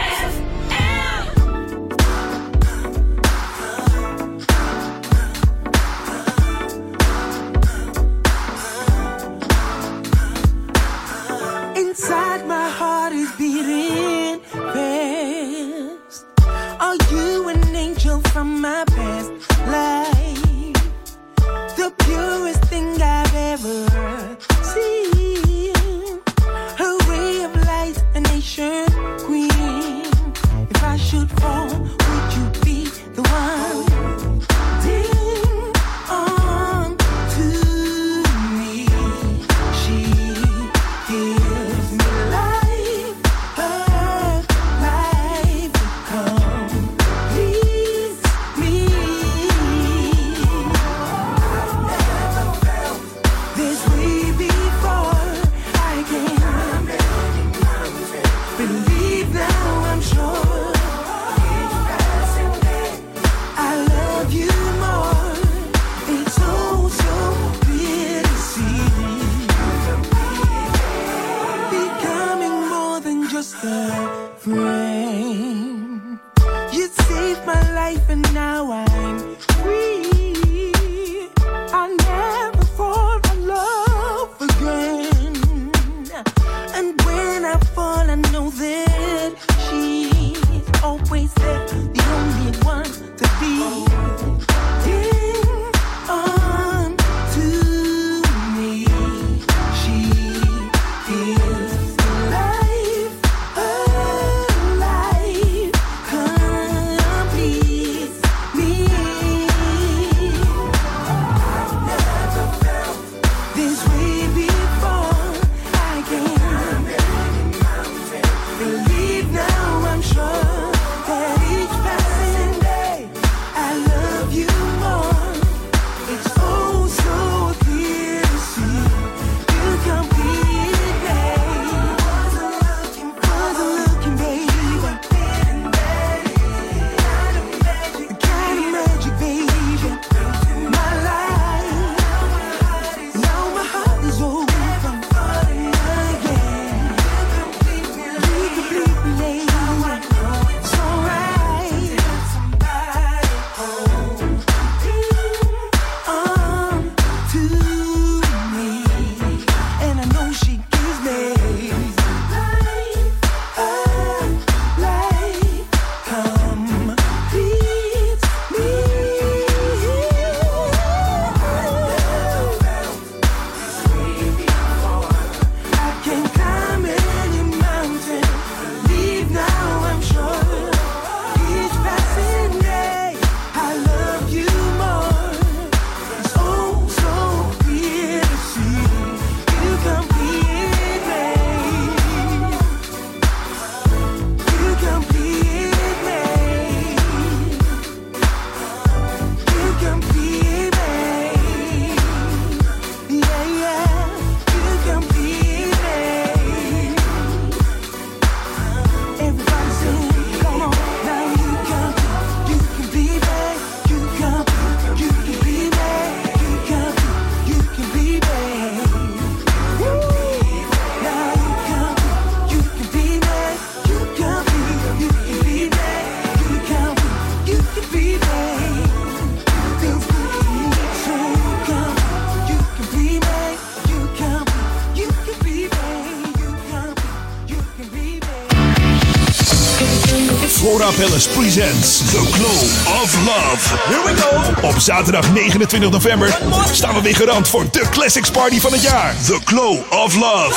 Flora Palace presents The Glow of Love. Here we go. Op zaterdag 29 november staan we weer garant voor de Classics Party van het jaar. The Glow of Love.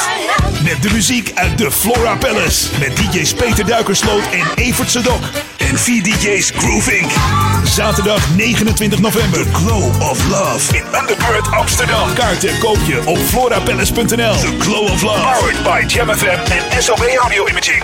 Met de muziek uit de Flora Palace. Met DJ's Peter Duikersloot en Evert Sedok. En vier DJ's Groove Inc. Zaterdag 29 november. The Glow of Love. In Underbird Amsterdam. Kaarten koop je op florapalace.nl. The Glow of Love. Powered by Jam FM en SOB Audio Imaging.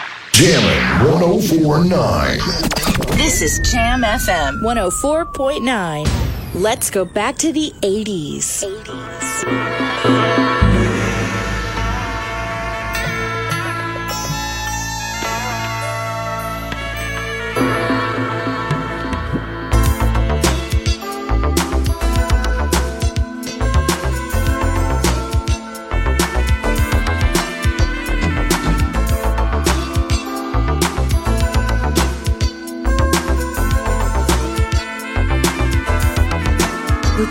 Jamming 1049. This is Jam FM 104.9. Let's go back to the 80s. 80s.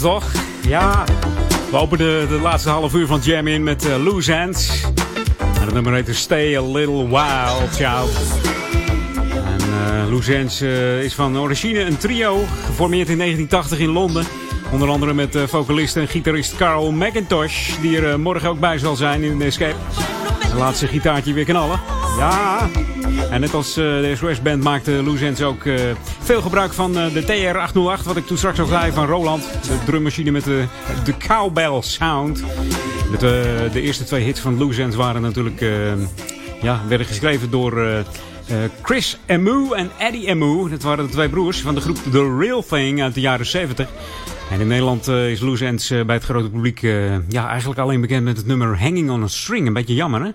Toch? Ja. We openen de laatste half uur van Jam in met uh, Loose Ends. En het nummer heet Stay a Little While, Child. En uh, Loose Ends uh, is van origine een trio, geformeerd in 1980 in Londen. Onder andere met vocalist en gitarist Carl McIntosh, die er morgen ook bij zal zijn in de Escape. Hij laat zijn gitaartje weer knallen. Ja. En net als de SOS Band maakte Loose Ends ook veel gebruik van uh, de TR-808. Wat ik toen straks al zei van Roland. De drummachine met de, de cowbell sound. De, de eerste twee hits van Loose Ends waren natuurlijk... ja, werden geschreven door... Chris Emu en Eddie Emu. Dat waren de twee broers van de groep The Real Thing uit de jaren 70. En in Nederland uh, is Loose Ends uh, bij het grote publiek uh, ja, eigenlijk alleen bekend met het nummer Hanging on a String. Een beetje jammer, hè?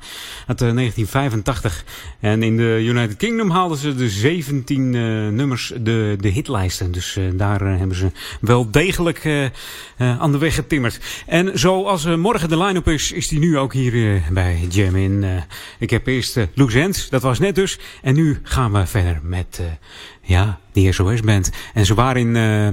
Uit 1985. En in de United Kingdom haalden ze de 17 nummers de, de hitlijsten. Dus daar hebben ze wel degelijk aan de weg getimmerd. En zoals morgen de line-up is, is die nu ook hier bij Jam in. ik heb eerst Loose Ends, dat was net dus. En nu gaan we verder met... Ja, de SOS-band. En ze waren in, uh,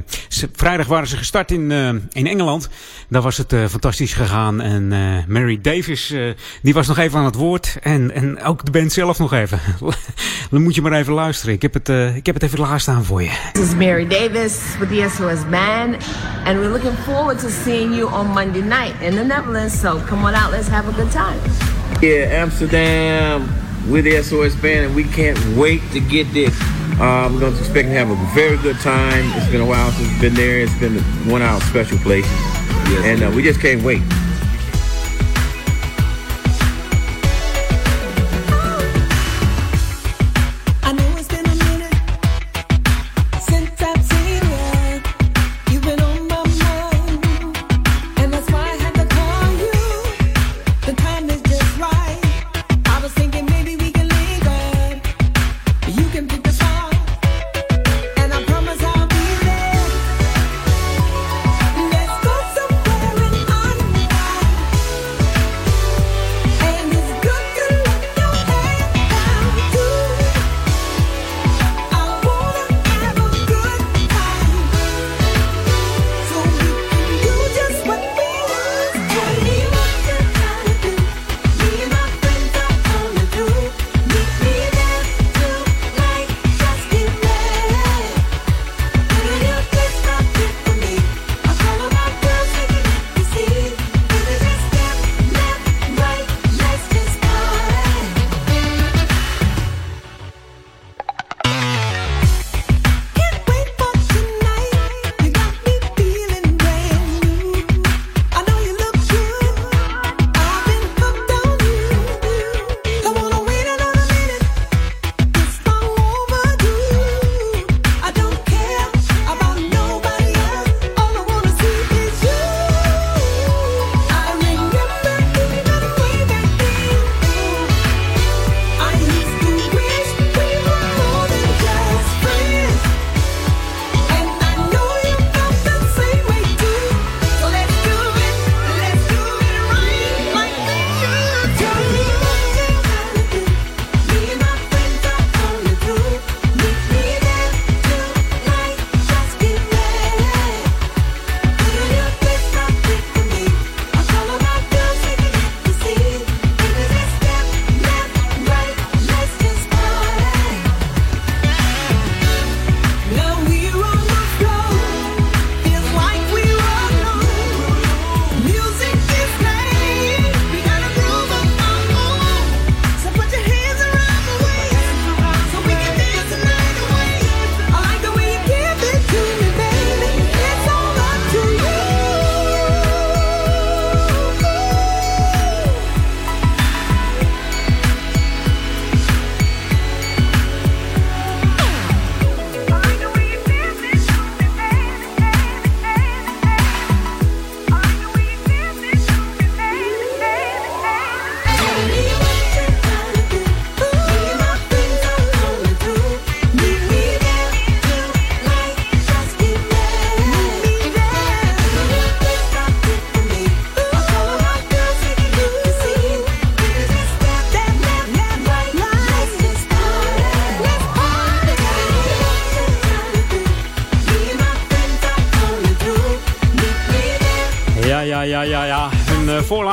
vrijdag waren ze gestart in, uh, in Engeland. Daar was het uh, fantastisch gegaan. En Mary Davis, die was nog even aan het woord. En, en ook de band zelf nog even. [laughs] Dan moet je maar even luisteren. Ik heb het, ik heb het even klaarstaan voor je. This is Mary Davis with the SOS Band. And we're looking forward to seeing you on Monday night in the Netherlands. So come on out, let's have a good time. Yeah, Amsterdam with the SOS Band. And we can't wait to get this. Um, we're going to expect to have a very good time. It's been a while since we've been there. It's been one of our special places. Yes, and uh, we just can't wait.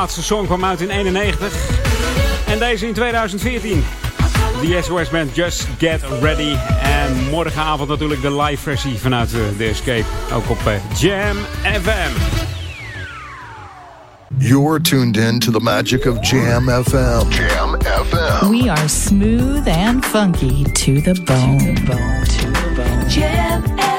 laatste song kwam uit in 91. En deze in 2014. De SOS Band Just Get Ready. En morgenavond natuurlijk de live versie vanuit eh, The Escape. Ook op eh, Jam FM. You're tuned in to the magic of Jam FM. Jam FM. We are smooth and funky to the bone. To the bone. To the bone. Jam FM.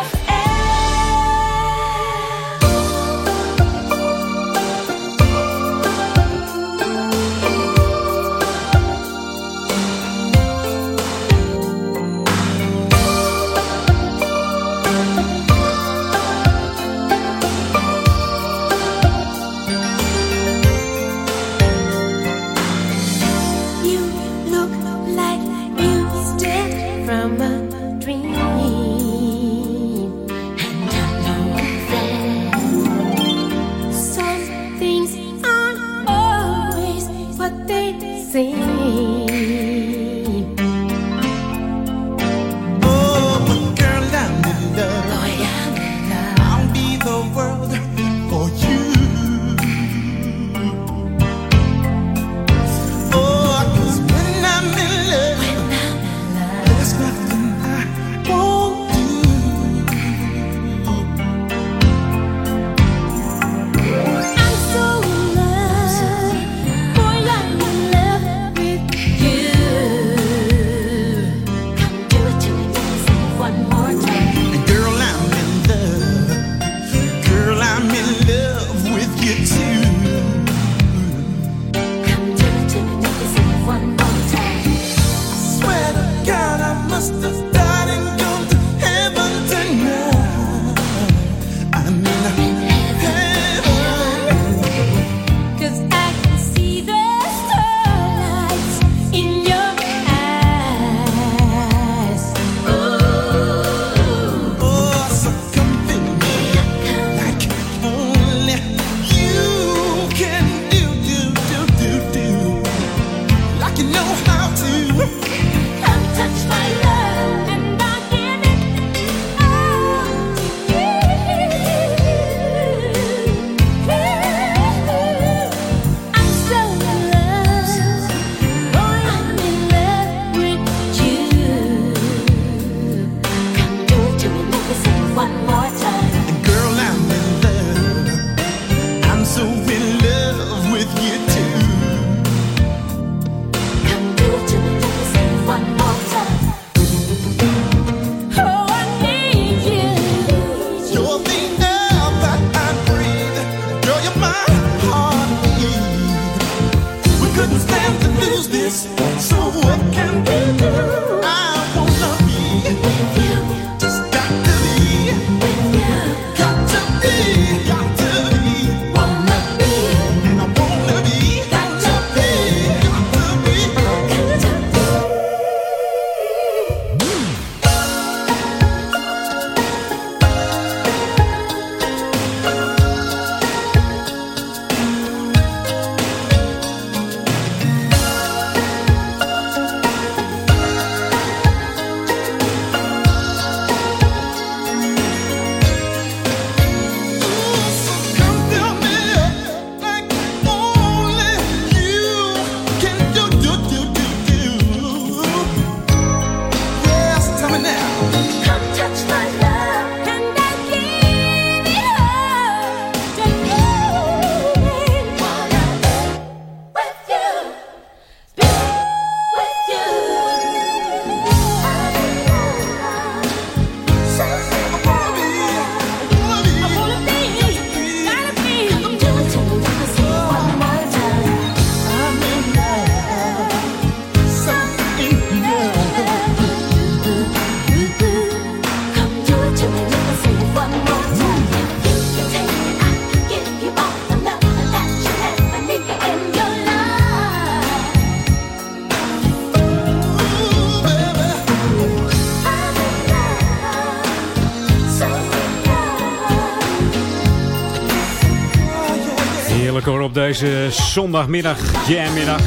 zondagmiddag, jammiddag.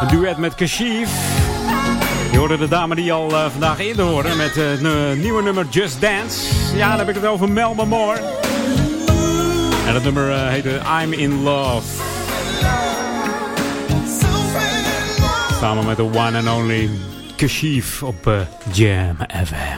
Een duet met Kashif. Je hoorde de dame die al uh, vandaag eerder hoorde met eh, het nieuwe nummer Just Dance. Ja, dan heb ik het over Melma Moore. En het nummer eh, heet heette I'm In Love. Samen met de one and only Kashif op Jam FM.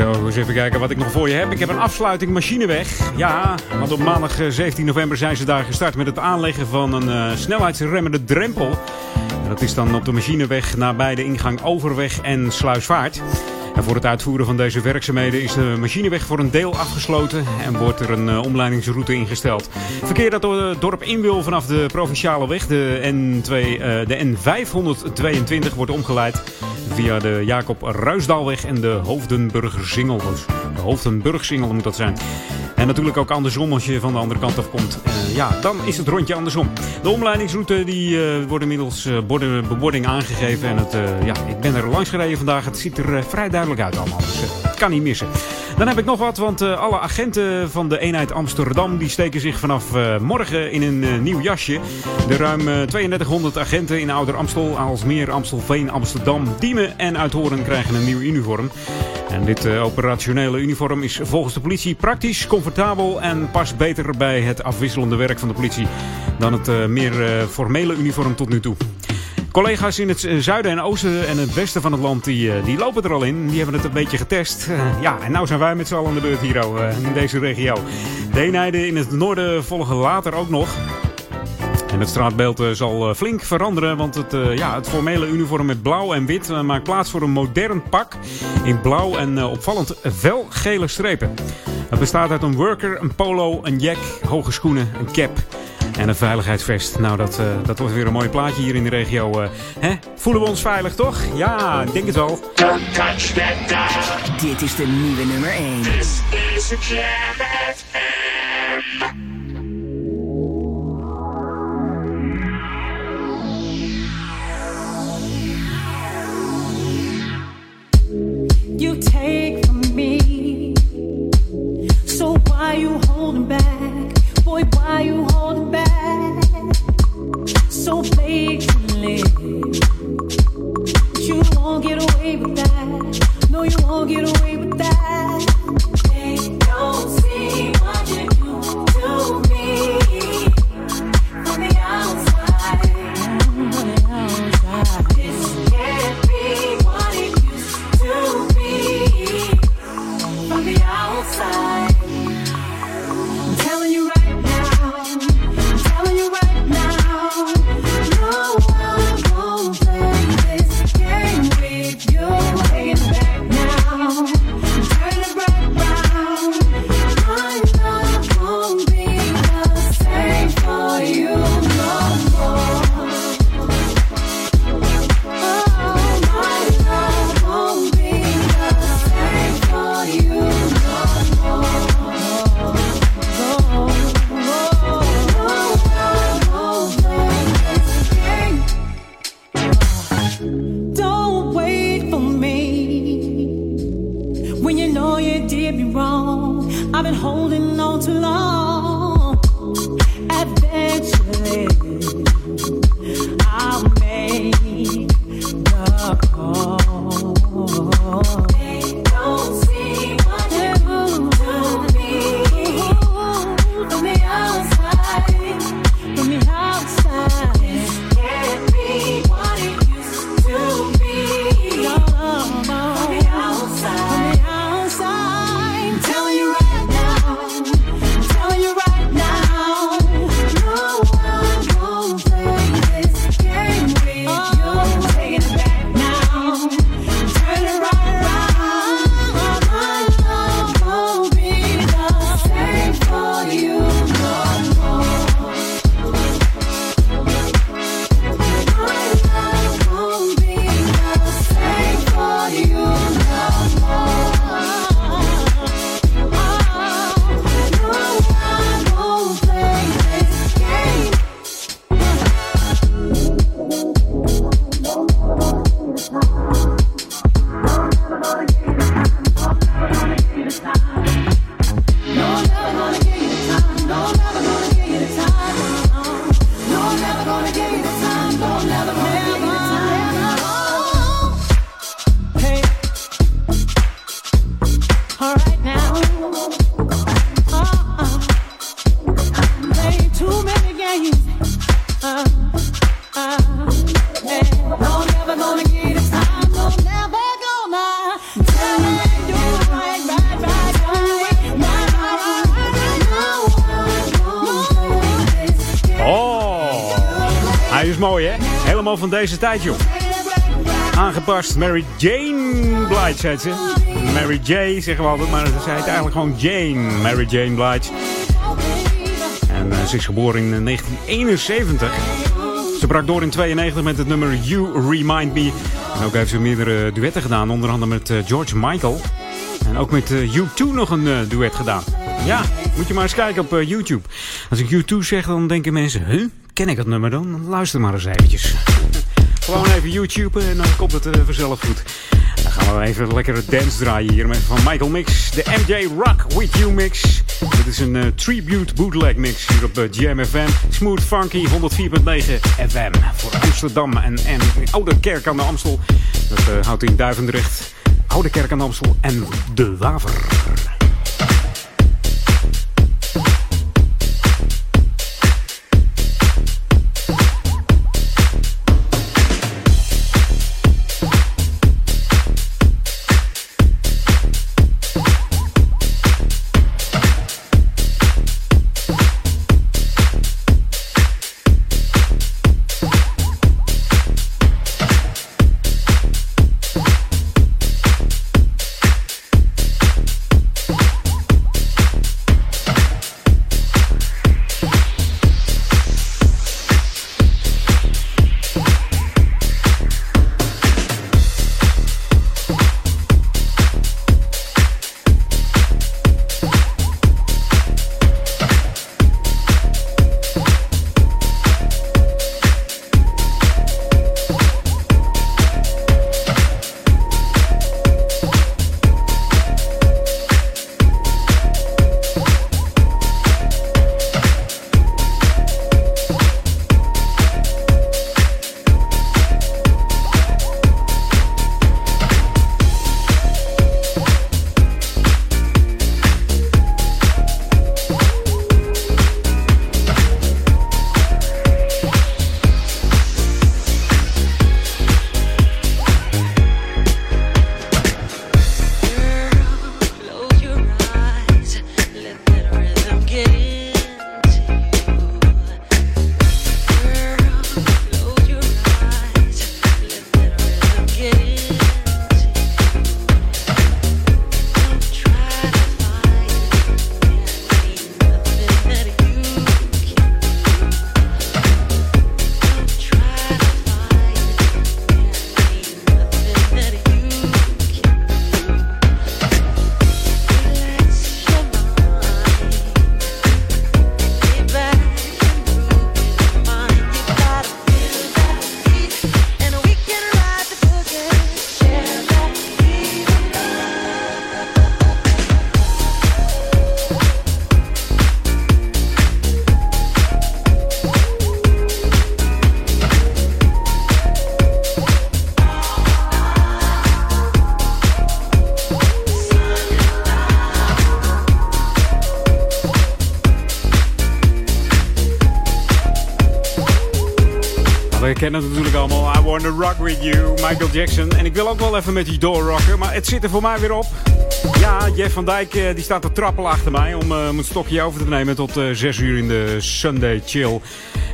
Zo, eens even kijken wat ik nog voor je heb. Ik heb een afsluiting machineweg. Ja, want op maandag eh, 17 november zijn ze daar gestart met het aanleggen van een eh, snelheidsremmende drempel. En dat is dan op de machineweg nabij de ingang Overweg en Sluisvaart. En voor het uitvoeren van deze werkzaamheden is de machineweg voor een deel afgesloten en wordt er een uh, omleidingsroute ingesteld. Verkeer dat door het dorp in wil vanaf de provinciale weg, de, N2, uh, de N522, wordt omgeleid via de Jacob Ruisdaalweg en de Hoofdenburgersingel. Dus de Hoofdenburgsingel moet dat zijn. En natuurlijk ook andersom als je van de andere kant af komt. Uh, ja, dan is het rondje andersom. De omleidingsroute die uh, wordt inmiddels uh, borden, bebording aangegeven. En het, ja, ik ben er langs gereden vandaag. Het ziet er vrij duidelijk uit allemaal. Dus het kan niet missen. Dan heb ik nog wat, want alle agenten van de eenheid Amsterdam... die steken zich vanaf morgen in een nieuw jasje. De ruim 3200 agenten in Ouder Amstel, Aalsmeer, Amstelveen, Amsterdam, Diemen en Uithoren krijgen een nieuw uniform. En dit operationele uniform is volgens de politie praktisch, comfortabel en past beter bij het afwisselende werk van de politie dan het meer formele uniform tot nu toe. Collega's in het zuiden en oosten en het westen van het land, die, uh, die lopen er al in. Die hebben het een beetje getest. ja, en nou zijn wij met z'n allen aan de beurt hier in deze regio. De eenheden in het noorden volgen later ook nog. En het straatbeeld zal flink veranderen, want het, ja, het formele uniform met blauw en wit maakt plaats voor een modern pak in blauw en opvallend felgele strepen. Het bestaat uit een worker, een polo, een jack, hoge schoenen, een cap en een veiligheidsvest. Nou, dat, dat wordt weer een mooi plaatje hier in de regio. Hè? Voelen we ons veilig, toch? Ja, ik denk het wel. Don't touch that dial. Dit is de nieuwe nummer 1. This is Jam FM. you take from me. So why you you won't get away with that. No, you won't get away with that. Van deze tijd joh. Aangepast, Mary Jane Blige heet ze. Mary J zeggen we altijd, maar ze heet eigenlijk gewoon Jane. Mary Jane Blige. En eh, ze is geboren in eh, 1971. Ze brak door in 92 met het nummer You Remind Me. En ook heeft ze meerdere duetten gedaan, onder andere met eh, George Michael. En ook met eh, U2 nog een eh, duet gedaan. Ja, moet je maar eens kijken op eh, YouTube. Als ik U2 zeg, dan denken mensen, huh? Ken ik dat nummer? Dan Luister maar eens eventjes. Gewoon even YouTube en dan komt het eh, vanzelf goed. Dan gaan we even lekkere dance draaien hier met van Michael Mix. De MJ Rock With You Mix. Dit is een eh, tribute bootleg mix hier op uh, Jam FM. Smooth Funky 104.9 FM. Voor Amsterdam en, en Oude Kerk aan de Amstel. Dat eh, houdt in Duivendrecht. Oude Kerk aan de Amstel en De Waver. Kennen het natuurlijk allemaal. I Wanna Rock With You, Michael Jackson. En ik wil ook wel even met die doorrocken, maar het zit er voor mij weer op. Ja, Jeff van Dijk eh, die staat te trappelen achter mij om eh, mijn stokje over te nemen tot eh 6 uur in de Sunday Chill.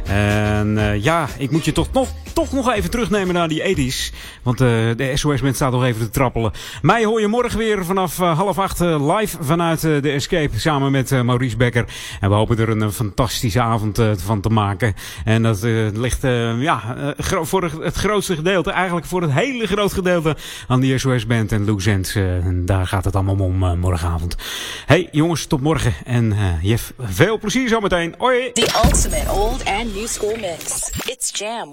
En ja, ik moet je toch nog, toch nog even terugnemen naar die 80s. Want eh, de SOS-band staat nog even te trappelen. Mij hoor je morgen weer vanaf eh, half acht eh, live vanuit de Escape. Samen met Maurice Becker. En we hopen er een, fantastische avond van te maken. En dat ligt ja, voor het, grootste gedeelte. Eigenlijk voor het hele groot gedeelte aan de SOS-band en Lou en daar gaat het allemaal om morgenavond. Hey jongens, tot morgen. En Jeff, veel plezier zometeen. Hoi! The ultimate old and new school mix. It's Jam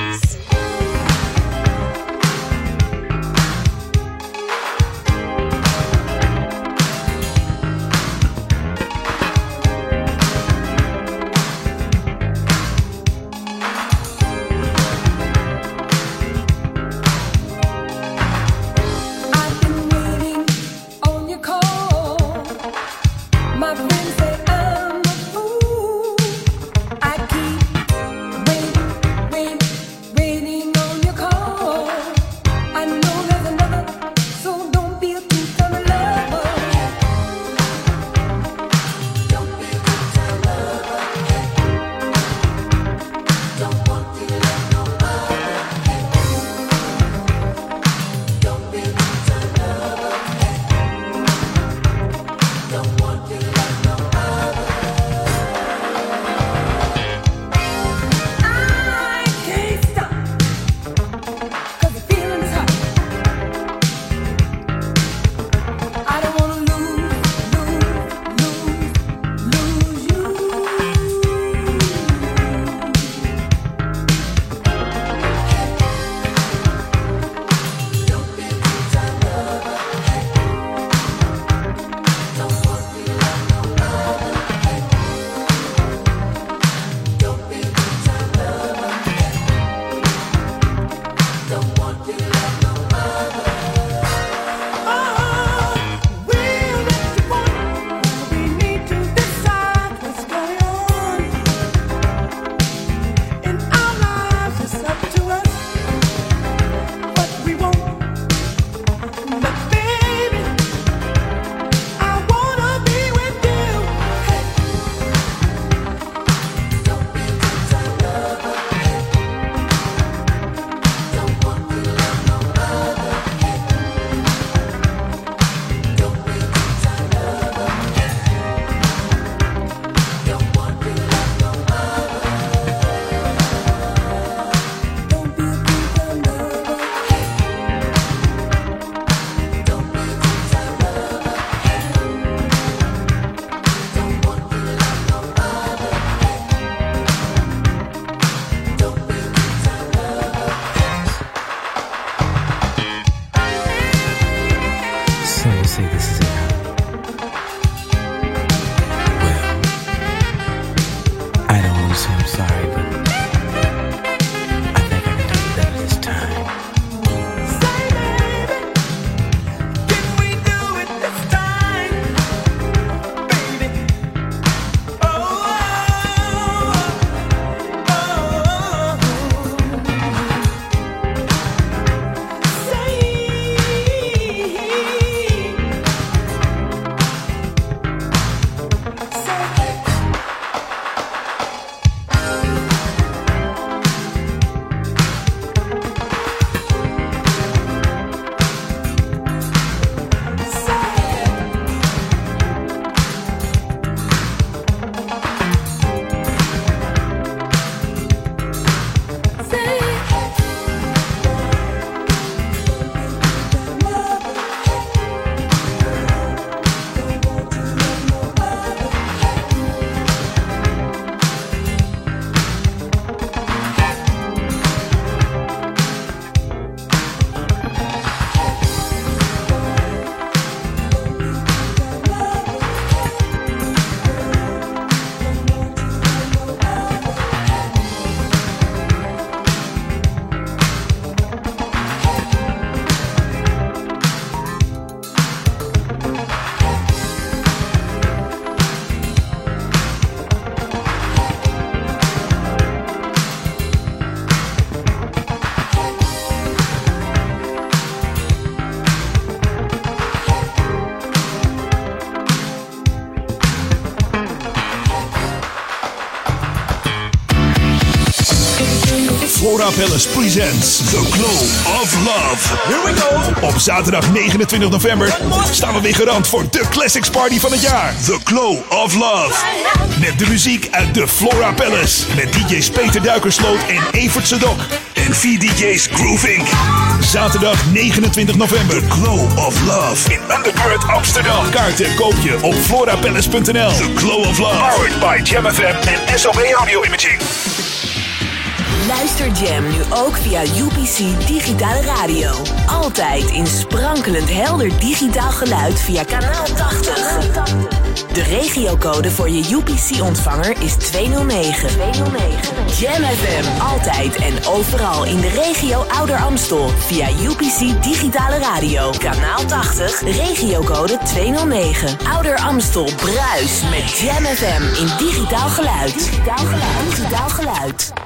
Flora Palace presents The Glow of Love. Here we go. Op zaterdag 29 november staan we weer garant voor de Classics Party van het jaar. The Glow of Love. Met de muziek uit de Flora Palace. Met DJ's Peter Duikersloot en Evert Sedok. En vier DJ's Grooving. Zaterdag 29 november. The Glow of Love. In Undercurrent Amsterdam. Kaarten koop je op florapalace.nl. The Glow of Love. Powered by Jam FM en SOB Audio Imaging. Luister Jam nu ook via UPC Digitale Radio. Altijd in sprankelend helder digitaal geluid via kanaal 80. De regiocode voor je UPC-ontvanger is 209. 209. Jam FM, altijd en overal in de regio Ouder Amstel. Via UPC Digitale Radio. Kanaal 80, regiocode 209. Ouder Amstel, Bruis met Jam FM in digitaal geluid. Digitaal geluid. Digitaal geluid.